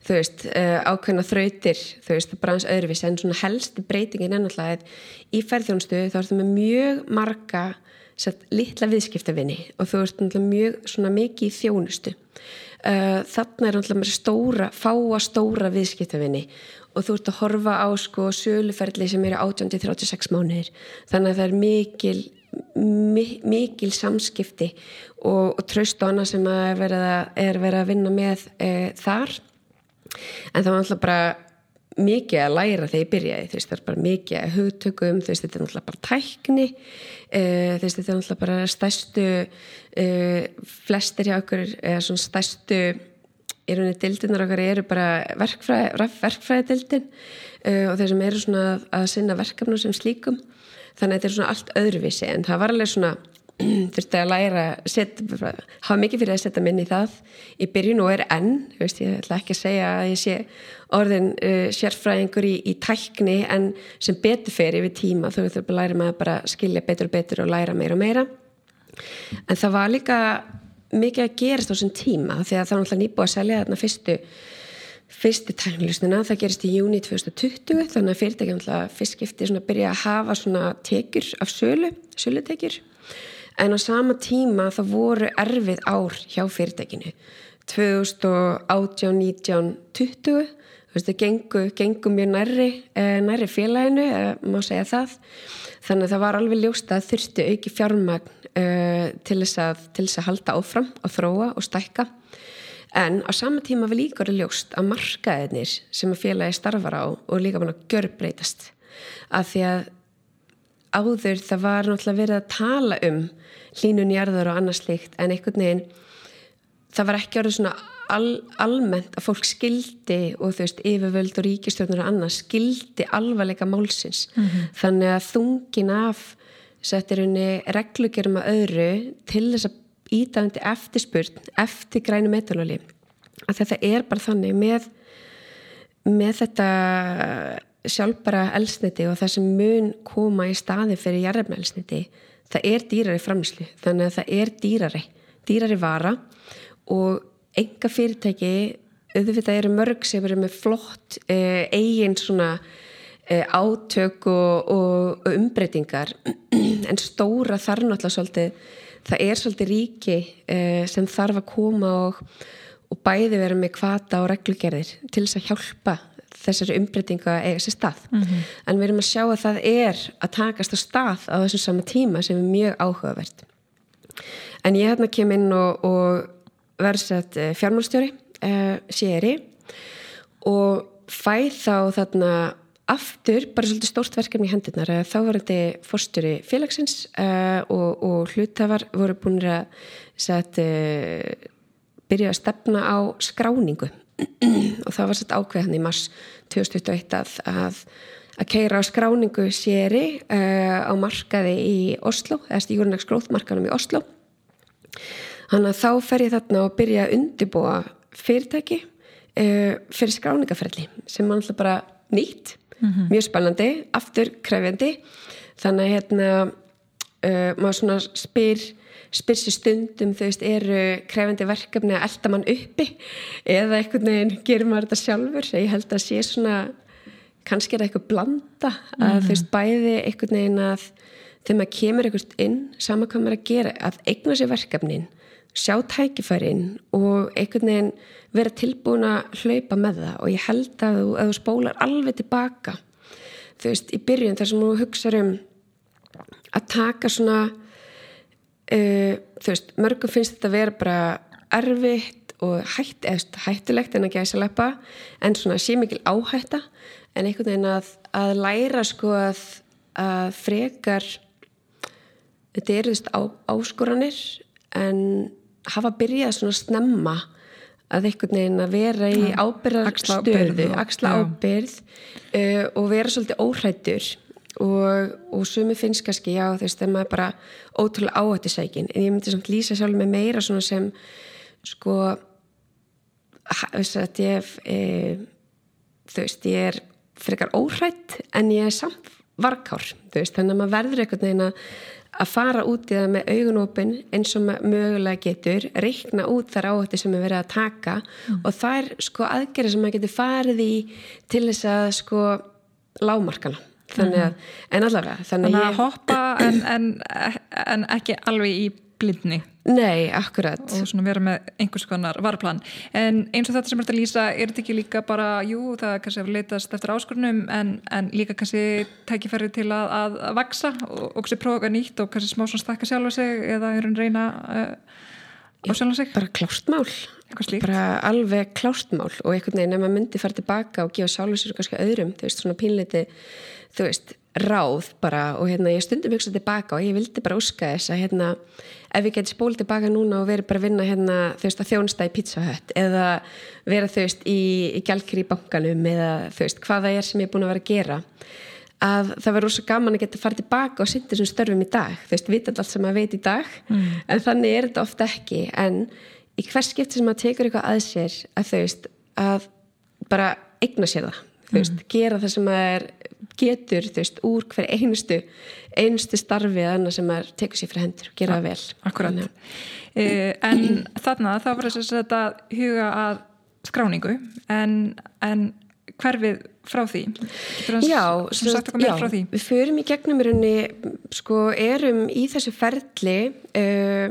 þú veist, uh, ákveðna þrautir þú veist, bara hans öðruvís en svona helsti breytingin ennáttúrulega í ferðjónstu þá ertu með mjög marga satt, litla viðskiptavinni og þú ert mjög svona mikið í þjónustu. Uh, þarna er náttúrulega stóra, fáa stóra viðskiptavinni og þú ert að horfa á sko söluferðli sem eru 18-36 mánuðir. Þannig að það er mikil mikil samskipti og, og tröst og annað sem er verið að, er verið að vinna með e, þar. En það var alltaf bara mikið að læra þegar ég byrjaði. Veist það er bara mikið að hugtökum veist þetta er alltaf bara tækni. Þú veist þetta er alltaf bara stærstu uh, flestir hjá okkur stærstu í rauninni dildinar okkar eru bara verkfræði, verkfræði dildin uh, og þeir sem eru svona að sinna verkefnum sem slíkum. Þannig að þetta er svona allt öðruvísi en það var alveg svona þurfti að læra set, hafa mikið fyrir að setja minni í það í byrjun og er enn veist, ég ætla ekki að segja að ég sé orðin uh, sérfræðingur í, í tækni en sem betur fyrir yfir tíma þú þurfum að læra bara að skilja betur og betur og læra meira og meira. En það var líka mikið að gerast á þessum tíma því að það var náttúrulega nýbúið að selja þarna fyrstu fyrstu tæknilusnuna, það gerist í júni 2020 þannig að fyrirtækjum fyrst skipti að byrja að hafa svona tekjur af sölu, sölutekjur. En á sama tíma það voru erfið ár hjá fyrirtækinu. 2018, 19, 20 þú veist það gengu, gengu mjög nærri eh, nærri félaginu, má segja það. Þannig að það var alveg ljóst að þurfti auki fjármagn eh, til, þess að, til þess að halda áfram og þróa og stækka. En á sama tíma var líka orðið ljóst að markaðinir sem að félagi starfar á og líka mann að gjör breytast að því að áður það var náttúrulega verið að tala um hlínunjarðar og annars líkt en einhvern veginn það var ekki orðið svona al, almennt að fólk skildi og þú veist yfirvöld og ríkistjórnur og annars skildi alvarleika málsins. Mm -hmm. þannig að þungin af settir henni reglugerum að öðru til þess að ídæðandi eftirspurn eftir grænu metalóli að þetta er bara þannig með með þetta sjálfbara elsniti og það sem mun koma í staði fyrir jarðarmæ elsniti það er dýrari framlýslu þannig að það er dýrari dýrari vara og enga fyrirtæki auðvitað eru mörg sem eru með flott eh, eigin svona eh, átök og, og umbreytingar en stóra þarf náttúrulega svolítið það er svolítið ríki eh, sem þarf að koma og, og bæði vera með kvata og reglugerðir til þess að hjálpa þessari umbreytinga eiga sér stað mm -hmm. en við erum að sjá að það er að takast á stað á þessum sama tíma sem er mjög áhugavert en ég hérna kem inn og, og verð sett eh, fjármálstjóri uh, séri og fæ þá þarna aftur bara svolítið stórt verkefni í hendurnar. Þá var þetta fórstjóri félagsins uh, og, og hlutafar voru búin að set, uh, byrja að stefna á skráningu. Og það var sett ákveðan í mars 2021 að, að, að keira á skráningu séri uh, á markaði í Oslo, eða stígurnags gróðmarkanum í Oslo. Þannig að þá fer ég þarna og byrja að undibúa fyrirtæki uh, fyrir skráningaferli sem er alltaf bara nýtt mm -hmm. mjög spennandi, aftur krefjandi þannig að hérna uh, maður svona spyr spyrsi stundum þau veist eru krefandi verkefni að elda mann uppi eða einhvern veginn gerir maður þetta sjálfur ég held að sé svona kannski er það eitthvað blanda að mm -hmm. þú veist bæði einhvern veginn að þegar maður kemur einhvert inn saman hvað maður að gera að eigna sér verkefnin sjá tækifærin og einhvern veginn vera tilbúin að hlaupa með það. Og ég held að þú, að þú spólar alveg tilbaka. Þú veist í byrjun þar sem þú hugsa um að taka svona uh, þú veist, mörgum finnst þetta að vera bara erfitt og hætt, eða hættulegt en að gæsa leppa en svona sé mikil áhætta. En einhvern veginn að, að læra sko að, að frekar þetta eru þú veist áskoranir en hafa byrjað svona snemma að einhvern veginn að vera í ábyrðarstöðu, axla ábyrð uh, og vera svolítið óhrættur og, og sumi finnst kannski, já þú veist, það maður bara ótrúlega áhættisækin, en ég myndi samt lýsa sjálf með meira svona sem sko veist að ég e, þú veist, ég er frekar óhrætt en ég er samt varkár, þú veist, þannig að maður verður einhvern veginn að að fara út í það með augunópin eins og mögulega getur reikna út þar áhætti sem er verið að taka mm. og það er sko aðgerið sem maður getur farið í til þess að sko lámarkana þannig að, mm. en allavega þannig, þannig að ég... hoppa en, en, en ekki alveg í blindni Nei, akkurat. Og svona vera með einhvers konar varplan en eins og þetta sem er að lýsa er þetta ekki líka bara, jú, það er kannski að leitast eftir áskorunum en, en líka kannski tækifæri til að, að, vaksa og, og kannski prófa nýtt og kannski smá svona stakka sjálfa sig eða reyna uh, á sjálfa sig. Bara klástmál bara alveg klástmál og einhvern veginn ef maður myndi fara tilbaka og gefa sjálfa sig kannski öðrum, þú veist, svona pínleiti þú veist, ráð bara og hérna ég stundum hugsa tilbaka og ég vildi bara úska þess að hérna ef ég geti spólið tilbaka núna og verið bara að vinna hérna þú veist að þjónsta í pizzahött eða vera þú veist í, í gælkir í bankanum eða þú veist hvaða er sem ég er búin að vera að gera að það verður svo gaman að geta farið tilbaka og synda þessum störfum í dag þú veist, vita allt sem maður veit í dag mm. en þannig er þetta ofta ekki en í hvers skipti sem maður tekur eitthvað að sér að þú veist að bara eigna sér það þú veist, mm. gera það sem maður getur, veist, úr hver einustu einustu starfi að annað sem maður tekur sér fyrir hendur og gera það vel. Akkurat. Eh, En þarna þá var þess að huga að skráningu en, en hverfið frá því? Já, svo, já frá því? við förum í gegnum í rauninni, sko, erum í þessu ferli uh,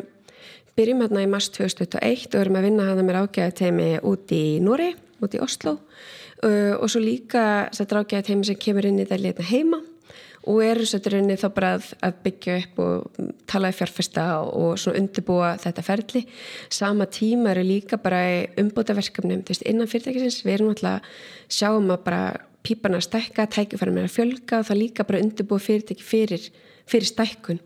byrjum hérna í mars 2001 og erum að vinna hana með ágæða teimi út í Nóri, út í Oslo uh, og svo líka þetta rákjæðið heimi sem kemur inn í það leitna heima og eru sættur inni þá bara að, að byggja upp og tala í fjárfesta og svona undirbúa þetta ferli. Sama tíma eru líka bara umbúta verkefnum, þú veist, innan fyrirtækisins. Við erum alltaf, sjáum að bara píparna stekka, tækifæra með að fjölga og það líka bara undirbúa fyrirtæki fyrir fyrir stækkun.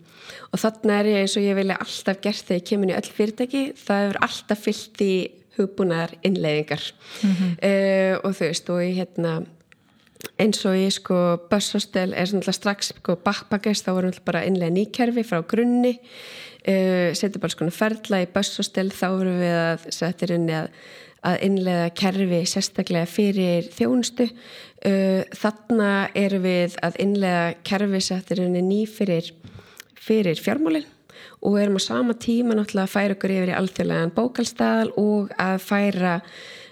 Og þarna er ég eins og ég vilja alltaf gert þegar ég kemur í öll fyrirtæki, það hefur alltaf fyllt í hugbúnar innleggingar mm -hmm. uh, og þú veist og ég hérna eins og ég sko bussostel er svona strax sko backpackers þá vorum við bara innlega nýkerfi frá grunni. Uh, setjum bara svona ferla í bussostel þá vorum við að setja inn að að innlega kerfi sérstaklega fyrir þjónustu. Uh, þarna erum við að innlega kerfi inn ný fyrir, fyrir fjármálinn og erum á sama tíma náttúrulega að færa okkur yfir í alþjóðlegan bókalstæðal og að færa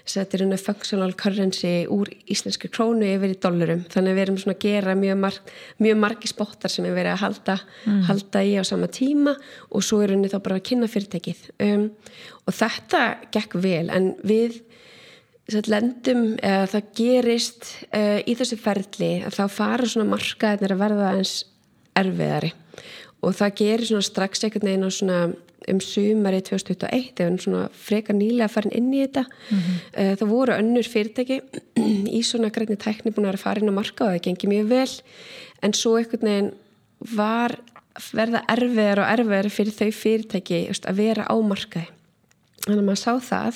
settir henni functional currency úr íslenski krónu yfir í dollurum. Þannig að við erum svona að gera mjög, marg, mjög margi spottar sem við verðum að halda, mm. halda í á sama tíma og svo er henni þá bara að kynna fyrirtækið. Um, og þetta gekk vel en við lendum, eða það gerist uh, í þessu ferli að þá fara svona markaðinir að verða eins erfiðari og það gerir svona strax veginn á svona um sumari 2021 þegar hann svona freka nýlega farin inn í þetta. Mm -hmm. það voru önnur fyrirtæki í svona grænni tækni búin að fara inn á marka og það gengi mjög vel. En svo einhvern veginn var verða erfiðar og erfiðar fyrir þau fyrirtæki just, að vera á markaði. Þannig að maður sá það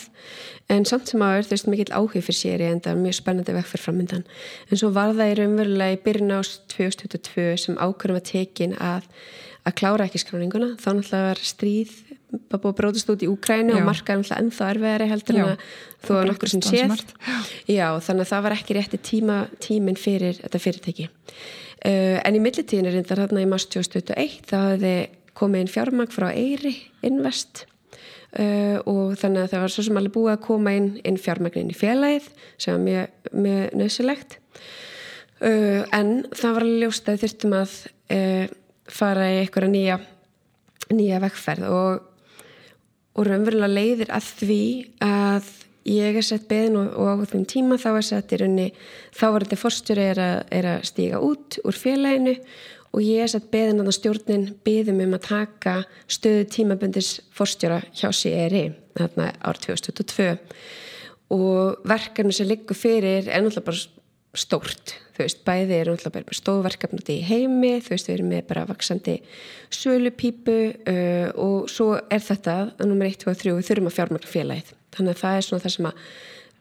en samt sem aður þú veist mikill áhug fyrir séri en það er mjög spennandi vekk fyrir framöndan en svo var það í raunverulega í byrjun ást 2022 sem ákveðum að tekin að að klára ekki skráninguna þá náttúrulega var stríð bara búið að bróðast út í Úkrænu og markaði náttúrulega ennþá erfiðari heldur en að þú var nokkur sem séð. Já, þannig að það var ekki rétti tíma, tímin fyrir þetta fyrirtæki. Uh, en í millitíðin er reyndar hérna í mars 2021 þá hefði komið inn fjármang frá Eyri Invest uh, og þannig að það var svo sem alveg búið að koma inn, inn fjármagnin í félagið sem var mjög, mjög nöðsilegt uh, en það var alveg ljóst að þurftum að fara í einhverja nýja nýja vekkferð og, og raunverulega leiðir að því að ég er sett beðin og, og á þeim tíma þá er sett í raunni þá var þetta fórstjóri er, er að stíga út úr félaginu og ég er sett beðin að stjórnin beðum um að taka stöðu tímabundis fórstjóra hjá CRI þarna ár 2022 og verkefni sem liggur fyrir er náttúrulega bara stórt. Þú veist, bæði er náttúrulega bara stóðverkefnandi í heimi, þú veist, við erum með bara vaksandi sölupípu uh, og svo er þetta nummer 1, 2 og 3, við þurfum að fjármagna félagið. Þannig að það er svona það sem að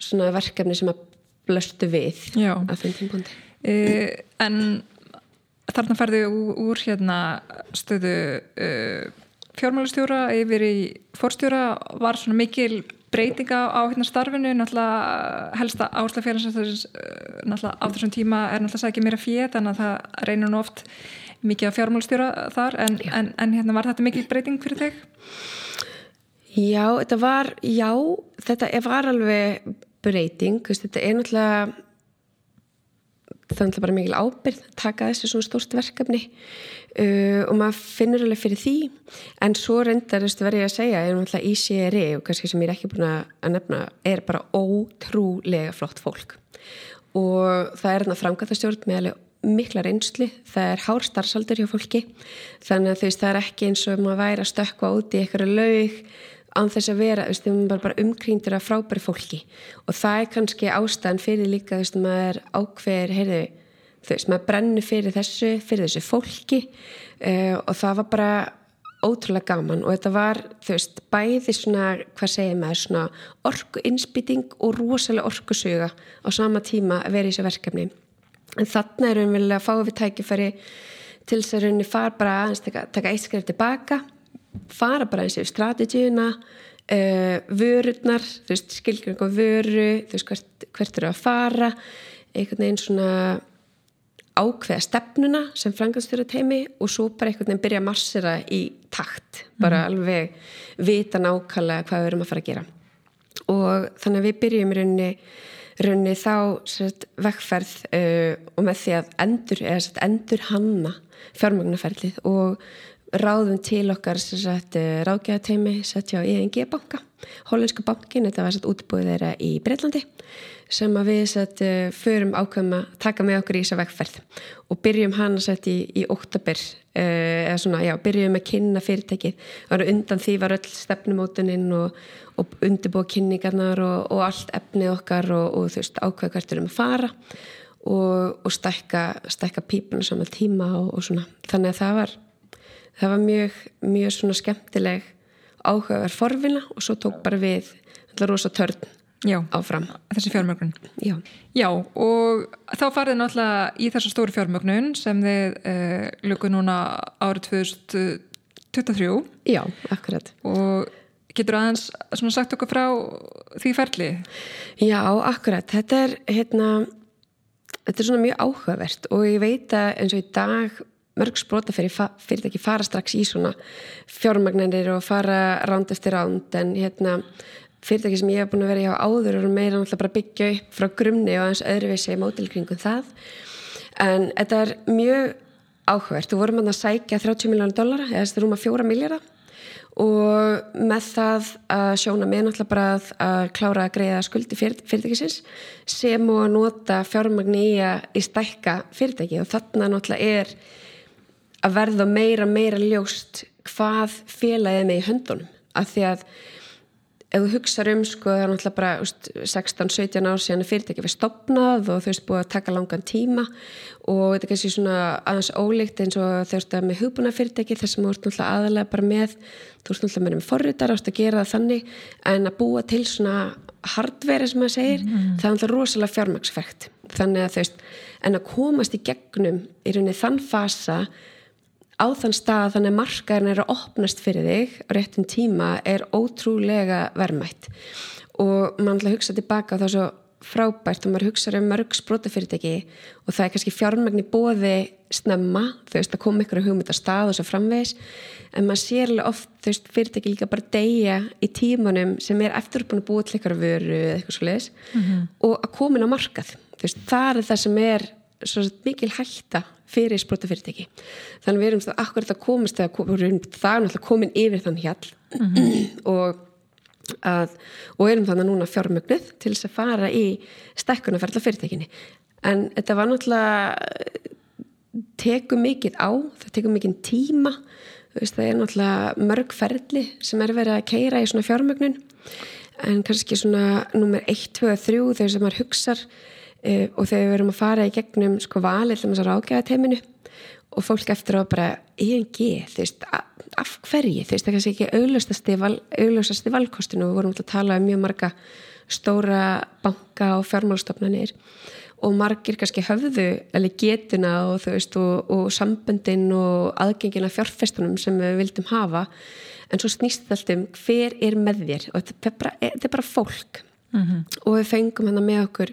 svona verkefni sem að blöstu við Já. að þeim tímpundi uh, En þarna ferðu úr, úr hérna stöðu uh, fjármálastjóra yfir í fórstjóra var svona mikil breytinga á hérna starfinu náttúrulega helsta áhersla félagsins náttúrulega á þessum tíma er náttúrulega sækja mér að fjö þannig að það reynir nú oft mikið að fjármálstjóra þar en, en, en hérna var þetta mikil breyting fyrir þig? Já, þetta var já, þetta var alveg breyting, þetta er náttúrulega náttúrulega bara mikil ábyrð að taka þessi svona stórst verkefni uh, og maður finnur alveg fyrir því. En svo reyndar verður ég að segja er náttúrulega ICRI og kannski sem ég er ekki búin að nefna er bara ótrúlega flott fólk. Og það er þarna framkvæmtastjórn með alveg mikla reynsli, það er hár starfsaldur hjá fólki. Þannig að þú veist það er ekki eins og maður væri að stökka út í eitthvað laug án þess að vera, við erum bara, bara umkrýndir af frábæri fólki og það er kannski ástæðan fyrir líka, þú veist, maður ákveður, heyrðu, þú veist, maður brennur fyrir þessu, fyrir þessu fólki uh, og það var bara ótrúlega gaman og þetta var, þú veist, bæði svona, hvað segir maður, svona orku innspýting og rosalega orkusuga á sama tíma að vera í þessu verkefni. En þarna erum við að fá við tækifæri til þess að rauninni far bara taka, taka eitt skrif tilbaka fara bara eins og strategíuna uh, vörurnar þú veist, skilgjum eitthvað vöru þú veist, hvert, hvert eru að fara einhvern veginn svona ákveða stefnuna sem frangastöru teimi og svo bara einhvern veginn byrja að marsera í takt, bara mm. alveg vita nákvæmlega hvað við erum að fara að gera og þannig að við byrjum í rauninni, rauninni þá sett, vekkferð uh, og með því að endur, sett, endur hanna fjármögnuferðlið og ráðum til okkar uh, ráðgæðateimi setja á ING banka, hollensku bankin þetta var útbúið þeirra í Breitlandi sem að við sett, uh, förum ákveðum að taka með okkur í þessa vekkferð og byrjum hana sett í, í oktober uh, eða svona, já, byrjum að kynna fyrirtækið, undan því var öll stefnumótuninn og, og undirbúa kynningarnar og, og allt efnið okkar og, og þú veist, ákveða hvert erum að fara og stækka, stækka pípuna saman tíma og svona, þannig að það var það var mjög, mjög svona skemmtileg áhugaverð forvila og svo tók bara við rosa törn Já, áfram. Þessi fjármögnun. Já. Já, og þá farið náttúrulega í þessu stóru fjármögnun sem þið eh, luku núna árið 2023. Já, akkurat. Og getur aðeins svona sagt okkur frá því ferli? Já, akkurat. Þetta er, hérna, þetta er svona mjög áhugavert og ég veit að eins og í dag mörg sprota fyrir fyrirtæki fara strax í svona fjármagnanir og fara ránd eftir ránd en hérna fyrirtæki sem ég hef búin að vera í á áður og meira náttúrulega bara byggja upp frá grumni og aðeins öðruvísi mótilkringum það. En þetta er mjög áhugverð, þú vorum að sækja 30 miljónu dólara, eða þetta er rúma 4 miljardar og með það að sjóna með náttúrulega bara að, að klára að greiða skuldi fyrir, fyrirtækisins sem og að nota fjármagni í að í stækka fyrirtæki og þarna náttúrulega er að verða meira meira ljóst hvað félagið með í höndunum. Af því að ef þú hugsaður um sko það er náttúrulega bara 16-17 ár síðan fyrirtæki við stopnað og þau veist búið að taka langan tíma. Og þetta er kannski svona aðeins ólíkt eins og þau veist að með hugbúna fyrirtæki þess að þú ert náttúrulega aðalega bara með þú veist náttúrulega með forritar ást að gera það þannig. En að búa til svona hardveri sem maður segir, mm. það er náttúrulega rosalega fjármagsfækt þannig að þau veist en að komast í gegnum í rauninni þann fasa á þann stað þannig að markaðin er að opnast fyrir þig á réttum tíma er ótrúlega verðmætt. Og mann ætla að hugsa tilbaka þá svo frábært og maður hugsa um mörg sprótafyrirtæki og það er kannski fjármagn í bóði snemma, þú veist að koma ykkur á hugmynda stað og svo framvegs en maður sér alveg oft, þú veist, fyrirtæki líka bara deyja í tímanum sem er eftirbúin að búa til ykkur vöru eða eitthvað svo leiðis mm -hmm. og að komin á markað, þú veist, það er það sem er svo mikil hætta fyrir sprótafyrirtæki þannig við erum það akkurat að komast það er náttúrulega komin yfir þann hjall. Mm -hmm. og að, og erum þannig núna fjármögnuð til þess að fara í stekkunarferðla fyrirtækinni en þetta var náttúrulega tekum mikið á það tekum mikið tíma. Veist, það er náttúrulega mörg ferðli sem er verið að keira í svona fjármögnun. En kannski svona nummer 1, 2, 3 þegar sem maður hugsar uh, og þegar við erum að fara í gegnum sko valið þess að rákjaða teiminu og fólk eftir að bara ENG, þú veist, af hverju? Þú veist, það er kannski ekki auglustasti valkostinu, við vorum að tala um mjög marga stóra banka og fjármálstofnanir og margir kannski höfðu eller getuna og þú veist og, og samböndin og aðgengina fjárfestunum sem við vildum hafa. En svo snýst þetta alltaf um hver er með þér og þetta er bara, þetta er bara fólk. Mm -hmm. og við fengum hérna með okkur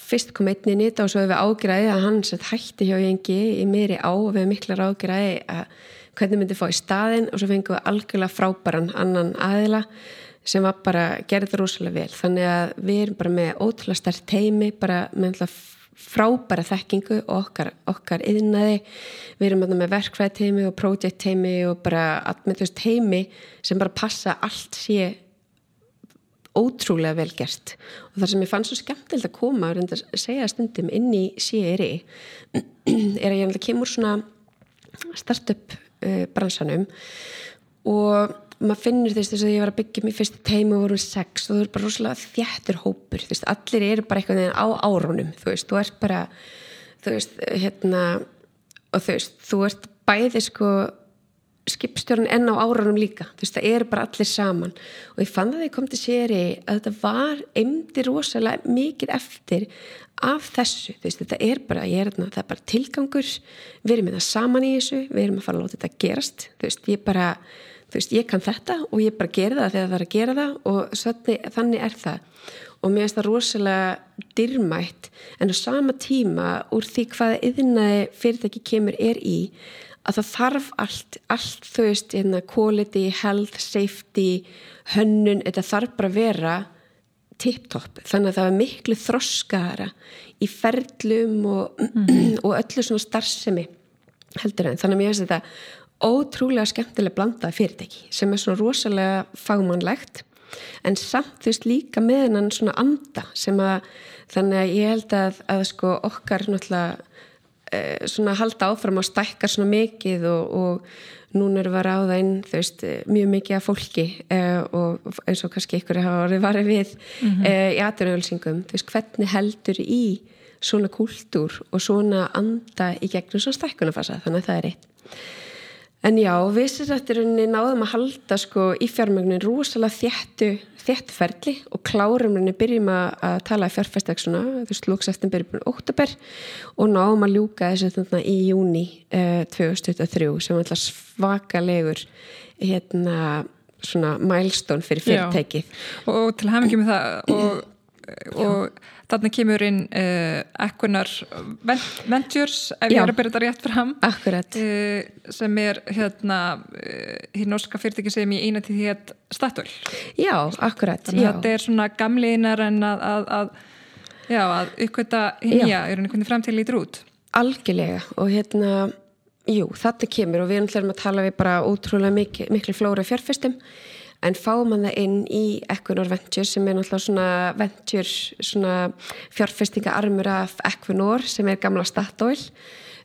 fyrst kom einni nýtt og svo hefur við ágræði að hann hætti hjá engi í meiri á og við hefum miklar ágræði að hvernig myndi fá í staðin og svo fengum við algjörlega frábæran annan aðila sem var bara gerði rosalega vel. Þannig að við erum bara með ótrúlega stert teimi bara með frábæra þekkingu og okkar, okkar yðnaði, við erum með verkfræð teimi og projekt teimi og bara allmennast teimi sem bara passa allt sé ótrúlega vel gert. Og það sem ég fann svo skemmtilegt að koma og reynda að segja stundum inn í CRI er að ég kemur svona startup uh, bransanum og maður finnur þess að ég var að byggja mér fyrst teimi og vorum sex og þú er bara rosalega þjættur hópur, veist, allir eru bara eitthvað á árunum, þú veist, þú ert bara þú veist, hérna og þú veist, þú ert bæði sko skipstjórn enn á árunum líka. Þú veist það eru bara allir saman. Og ég fann það að ég kom til séri að þetta var eimdi rosalega mikið eftir af þessu, þú veist þetta er bara, er, það er bara tilgangur. Við erum með það saman í þessu, við erum að fara að láta þetta gerast, þú veist ég bara þú veist ég kann þetta og ég bara gera það þegar það er að gera það og þannig, þannig er það. Og mér finnst það rosalega dyrmætt en á sama tíma úr því hvaða yðnaði fyrirtæki kemur er í að það þarf allt, allt þú veist, hérna, quality, health, safety, hönnun, þetta þarf bara að vera tip-top, þannig að það er miklu þroskaðara í ferlum og, mm. og öllu svona starfsemi heldur en, þannig að mér finnst þetta ótrúlega skemmtilega blandaði fyrirtæki sem er svona rosalega fagmannlegt en samt þú veist líka með hennan svona anda sem að þannig að ég held að, að sko okkar náttúrulega svona halda áfram að stækka svona mikið og, og núna eru við að ráða inn þú veist, mjög mikið af fólki uh, og eins og kannski ykkur hafa orðið varðið við mm -hmm. uh, í aðröðulsingum þú veist, hvernig heldur í svona kúltúr og svona anda í gegnum svona stækkunafasa þannig að það er eitt En já, við sérstaklega náðum að halda sko í fjármögnin rosalega þjættu, þjættu ferli og klárum henni byrjum að tala í fjárfæstaksuna, þú veist, lókseftin byrjum í óttabær og náðum að ljúka þessu þarna í júni uh, 2023 sem alltaf svakalegur hérna svona milestone fyrir fyrirtækið. Já, og til ekki með það og, og Þannig kemur inn uh, ekkunar Ventures, ef ég er að byrja þetta rétt fram, uh, sem er hérna uh, hér norska fyrirtæki sem ég eina til því að Statoil. Já, akkurat. Þannig að þetta er svona gamli einar en að, að, að, já, að uppkvæmta hinja, er hann einhvern veginn fram til lítur út? Algjörlega og hérna, jú, þetta kemur og við erum að tala við bara ótrúlega mikil, mikil flóra fjárfestum en fáum hann það inn í Equinor Ventures sem er náttúrulega svona Ventures svona fjárfestinga armur af Equinor sem er gamla Statoil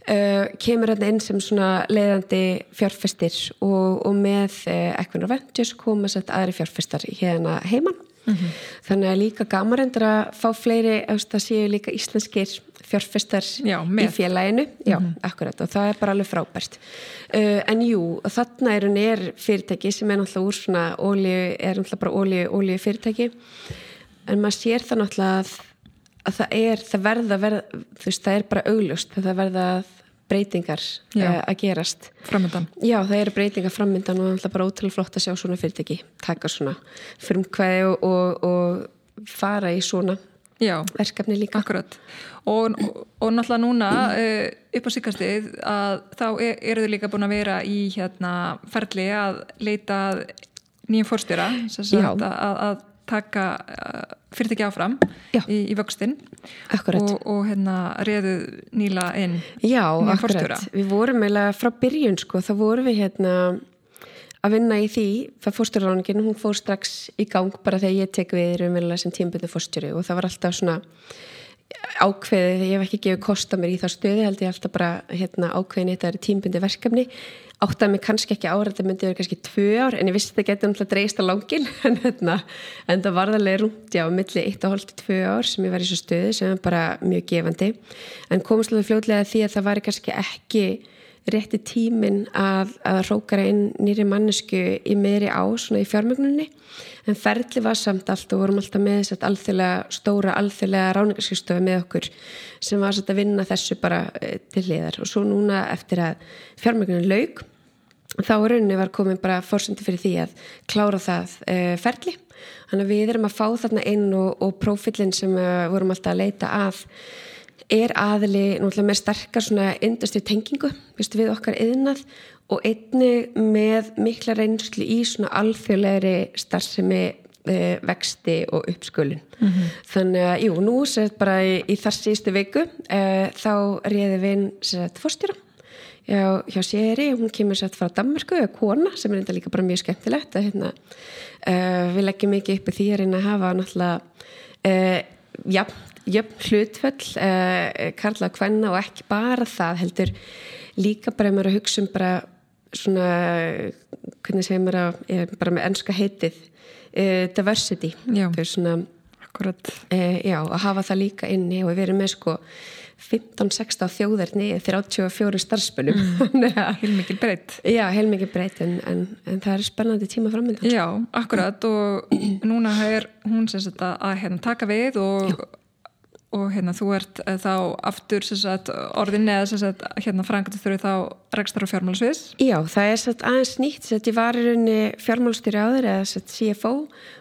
uh, kemur hann inn sem svona leiðandi fjárfestir og, og með uh, Equinor Ventures koma sett aðri fjárfestar hérna heimann mm -hmm. þannig að líka gaman endur að fá fleiri, það séu líka íslenskir fjárfestar Já, í félaginu. Já, mm -hmm. akkurat og það er bara alveg frábært. Uh, en jú, þarna er er fyrirtæki sem er náttúrulega úr svona ólíu, er náttúrulega bara ólíu, ólíu fyrirtæki en maður sér það náttúrulega að, að það er, það verða, verða þú veist, það er bara auglust það verða breytingar uh, að gerast. Framöndan Já, það eru breytingar framöndan og það er bara ótrúlega flott að sjá svona fyrirtæki taka svona frumkvæði og, og, og fara í svona Já, verkefni líka. Akkurat. Og, og, og náttúrulega núna uh, upp á síkastið að þá er, eru þau líka búin að vera í hérna ferli að leita nýjum fórstjóra að, að taka uh, fyrirtæki áfram í, í vöxtin og, og hérna reðu nýla inn Já, akkurat, við vorum eða frá byrjun sko, þá vorum við hérna að vinna í því, það fórsturráningin hún fór strax í gang bara þegar ég tek við raunverulega sem tímbundu fórstjóri og það var alltaf svona ákveðið, ég hef ekki gefið kosta mér í þá stöði, held ég alltaf bara hérna, ákveðin þetta er tímbundi verkefni. Áttaði mig kannski ekki ára, þetta myndi verið kannski tvö ár, en ég vissi þetta getur umhlað dreist á langin, en, hérna, en það var alveg rúndi á milli 1,5-2 ár sem ég var í svo stöði, sem er bara mjög gefandi, en komast alveg fljóðlega því að það var kannski ekki rétti tímin að, að rókara inn nýri mannesku í meðri á, svona í fjármögnunni en ferli var samt allt og vorum alltaf með þess að alþjóðlega stóra alþjóðlega ráningarskristofi með okkur sem var að vinna þessu bara eh, til liðar og svo núna eftir að fjármögnunum laug þá rauninni var komin bara fórsundi fyrir því að klára það e, ferli. Þannig að við erum að fá þarna inn og, og prófillin sem uh, vorum alltaf að leita að er aðli náttúrulega með sterkar svona industri tengingu við okkar yðnað og einni með mikla reynslu í svona alþjóðlegri starfsemi e, vexti og uppskölin mm -hmm. þannig að, jú, nú sér bara í, í þar síðustu viku e, þá réði við sér að fórstýra Já, hjá Seri, hún kemur sér frá Danmarku, kona, sem er enda líka bara mjög skemmtilegt að hérna, uh, við leggjum mikið upp í því að reyna að hafa náttúrulega jafn jöfn hlutföll eh, karla og hvenna og ekki bara það heldur líka bara ef maður að hugsa um bara svona hvernig segir maður að bara með ennska heitið eh, diversity. Svona, eh, já, að hafa það líka inni og við erum með sko 15-16 þjóðarni 34 starfspölum mm. heilmikið breytt já, heilmikið breytt en, en, en það er spennandi tíma framöndan Já, akkurat og núna er hún sem sagt að, að hérna, taka við og já og hérna þú ert eh, þá aftur sagt, orðin eða sagt, hérna frangatur þurfi þá rekstar og fjármálsviðs Já, það er sagt, aðeins nýtt ég var í rauninni fjármálstýri áður eða CFO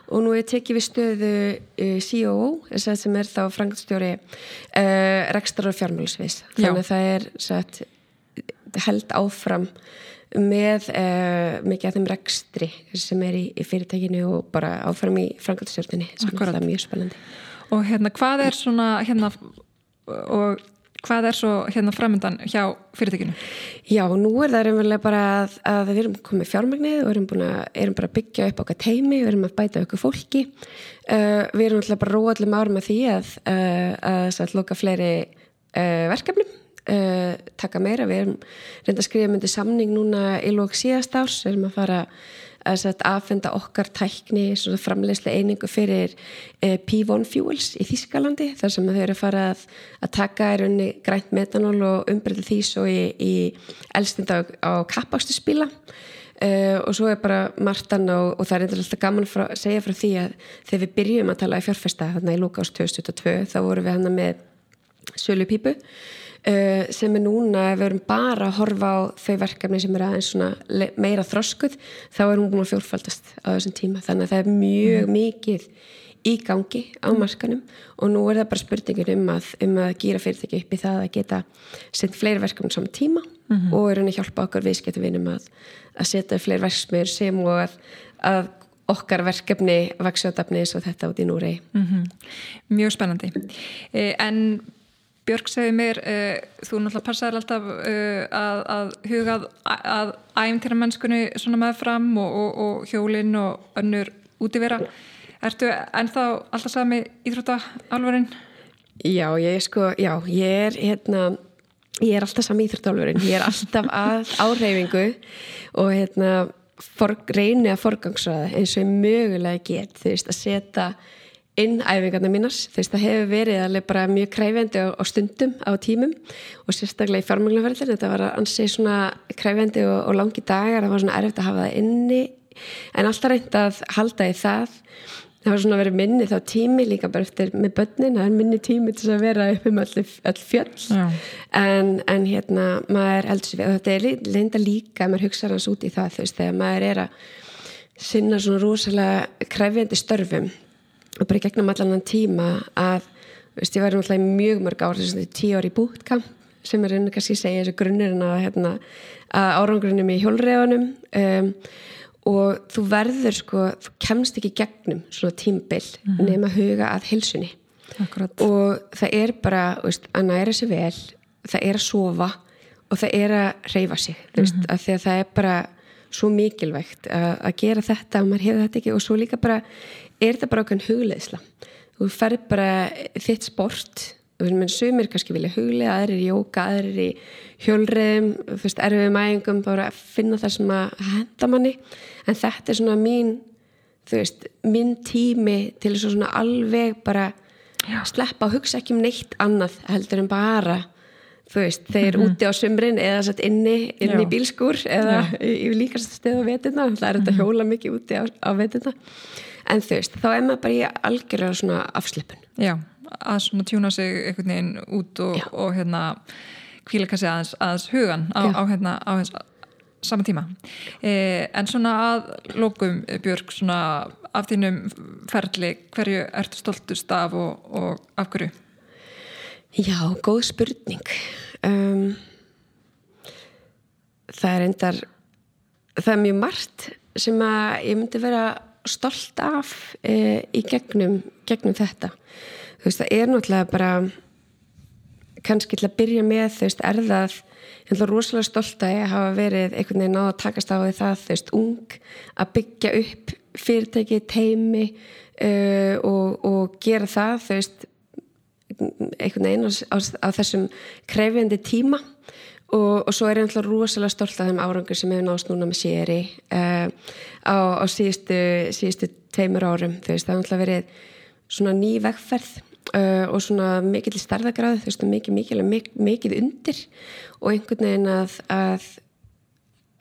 og nú er tekið við stöðu eh, COO sem er þá frangatstjóri uh, rekstar og fjármálsviðs þannig að það er held áfram með uh, mikið af þeim rekstri sem er í, í fyrirtækinu og bara áfram í frangatstjórnini sem er mjög spennandi Og hérna hvað er svona hérna og hvað er svo hérna framöndan hjá fyrirtekinu? Já, nú er það umverulega bara að, að við erum komið fjármagnið og erum, að, erum bara að byggja upp okkar teimi, við erum að bæta okkur fólki. Uh, við erum alltaf bara róallum árum með því að uh, að, að loka fleiri uh, verkefnum. Taka meira, við erum reynda að skrifa myndi samning núna í lók síðast árs, erum að fara að aðfenda okkar tækni framlegslega einingu fyrir eh, P1 Fuels í Þískalandi þar sem þau eru fara að, að taka grænt metanól og umbreyta því svo í, í elstind á, á kappástu spila Uh, og svo er bara Martan og, og það er alltaf gaman að segja frá því að þegar við byrjum að tala í fjárfesta þarna í lúka ást 2022 þá vorum við hann með Sölu Pípu Uh, sem er núna, ef við erum bara að horfa á þau verkefni sem er aðeins meira þroskuð, þá er hún búin að fjórfaldast á þessum tíma, þannig að það er mjög mm. mikið í gangi á mm. markanum og nú er það bara spurningin um að, um að gýra fyrirtæki upp í það að geta sendt fleiri verkefni saman tíma mm -hmm. og er henni að hjálpa okkar viðskiptavinum að, að setja fleiri verksmiður sem og að, að okkar verkefni vaksjóðabnis og þetta út í núrei mm -hmm. Mjög spennandi eh, en Björg segði mér, uh, þú náttúrulega passaði alltaf uh, að, að hugað að æfintýra mennskunni svona meðfram og, og, og hjólinn og önnur útivera. Ertu ennþá alltaf sami íþrótta alvarinn? Já, ég sko, já, ég er hérna, ég er alltaf sami íþrótta alvarinn. Ég er alltaf að áhreyfingu og hérna for, reyni að forgangsraða eins og ég mögulega get, þú veist, að setja innæfingarna mínars, þú veist það hefur verið alveg bara mjög kræfendi á, á stundum á tímum og sérstaklega í fjármögnuverðin þetta var ansið svona kræfendi og, og langi dagar, það var svona erfitt að hafa það inni en alltaf reynd að halda í það. Það var svona verið minni þá tími líka bara eftir með börnin, það er minni tími til að vera upp um öll, öll fjöld en, en hérna maður heldur sér við og þetta er leinda líka maður hugsa hans út í það veist þegar maður er að sinna svona rosalega kræfjandi störfum og bara gegnum allan tíma að veist, ég var náttúrulega mjög mörg ár tíu ári í bútkamp sem er einnig kannski að segja þessu grunnurinn að, hérna, að árangurinnum í hjólreðunum um, og þú verður sko, þú kemst ekki gegnum svona tímbill mm -hmm. nema huga að hilsunni Akkurat. og það er bara veist, að næra sér vel, það er að sofa og það er að reyfa sig mm -hmm. veist, að því að það er bara svo mikilvægt að, að gera þetta og maður hefur þetta ekki og svo líka bara er þetta bara okkur hugleisla þú fer bara þitt sport sumir kannski vilja huglega, aðrir í jóka aðrir í hjólriðum fyrst erfið mægingum, bara finna það sem að henda manni en þetta er svona mín veist, minn tími til þess að alveg bara Já. sleppa að hugsa ekki um neitt annað heldur en bara þú veist, þeir mm -hmm. úti á sumrin eða satt inni, inn í bílskur eða Já. í, líkast stið á veturna það er þetta mm -hmm. hjóla mikið úti á, á veturna en þú veist, þá er maður bara í algjörlega svona afslippun. Já, að svona tjúna sig einhvern veginn út og, og hérna kvíla kannski aðeins, aðeins hugan á, á hérna á hérna saman tíma. Eh, en svona að lókum Björg svona af þínum ferli hverju ertu stoltust af og, og af hverju? Já, góð spurning. Um, það er endar það er mjög margt sem að ég myndi vera stolt af e, í gegnum, gegnum þetta. Þú veist, það er náttúrulega bara kannski til að byrja með þú veist, er það ég ætla rosalega stolt að ég hafa verið einhvern veginn á að takast á því það, þú veist, ung að byggja upp fyrirtæki, teimi uh, og, og gera það, þú veist einhvern veginn á, á, á þessum krefjandi tíma og, og svo er ég alltaf rosalega stolt af þeim árangur sem hefur náðast núna með séri uh, á, á síðustu, síðustu tveimur árum þú veist það hefur alltaf verið svona ný vegferð uh, og svona mikill starðagráð þú veist mikið, mikið, mikið, undir. Og einhvern veginn að að,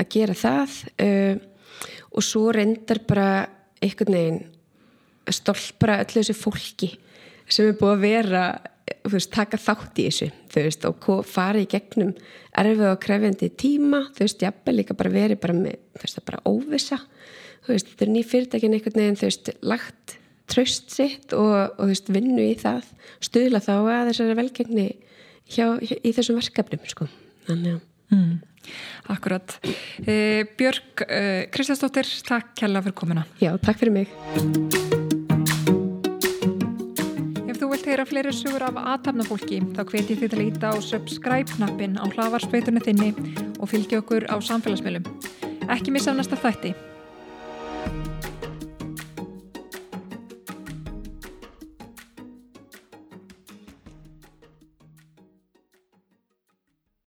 að gera það uh, og svo reyndar bara einhvern veginn stolt bara öllu þessu fólki sem er búið að vera veist, taka þátt í þessu veist, og fara í gegnum erfið og krefjandi tíma þú veist, jafnveg líka bara verið bara með veist, bara óvisa þetta er ný fyrirtækin einhvern veginn þú veist, lagt tröst sitt og, og vinnu í það stuðla þá að þessari velgengni hjá, hjá, í þessum verkefnum sko. þannig að mm. Akkurat. Eh, Björg eh, Kristjánsdóttir, takk kella fyrir komina. Já, takk fyrir mig heyra fleiri sugur af aðtapnafólki þá hveti þið til að íta á subscribe-knappin á hlavarspeitunni þinni og fylgja okkur á samfélagsmiðlum. Ekki missa næsta þætti.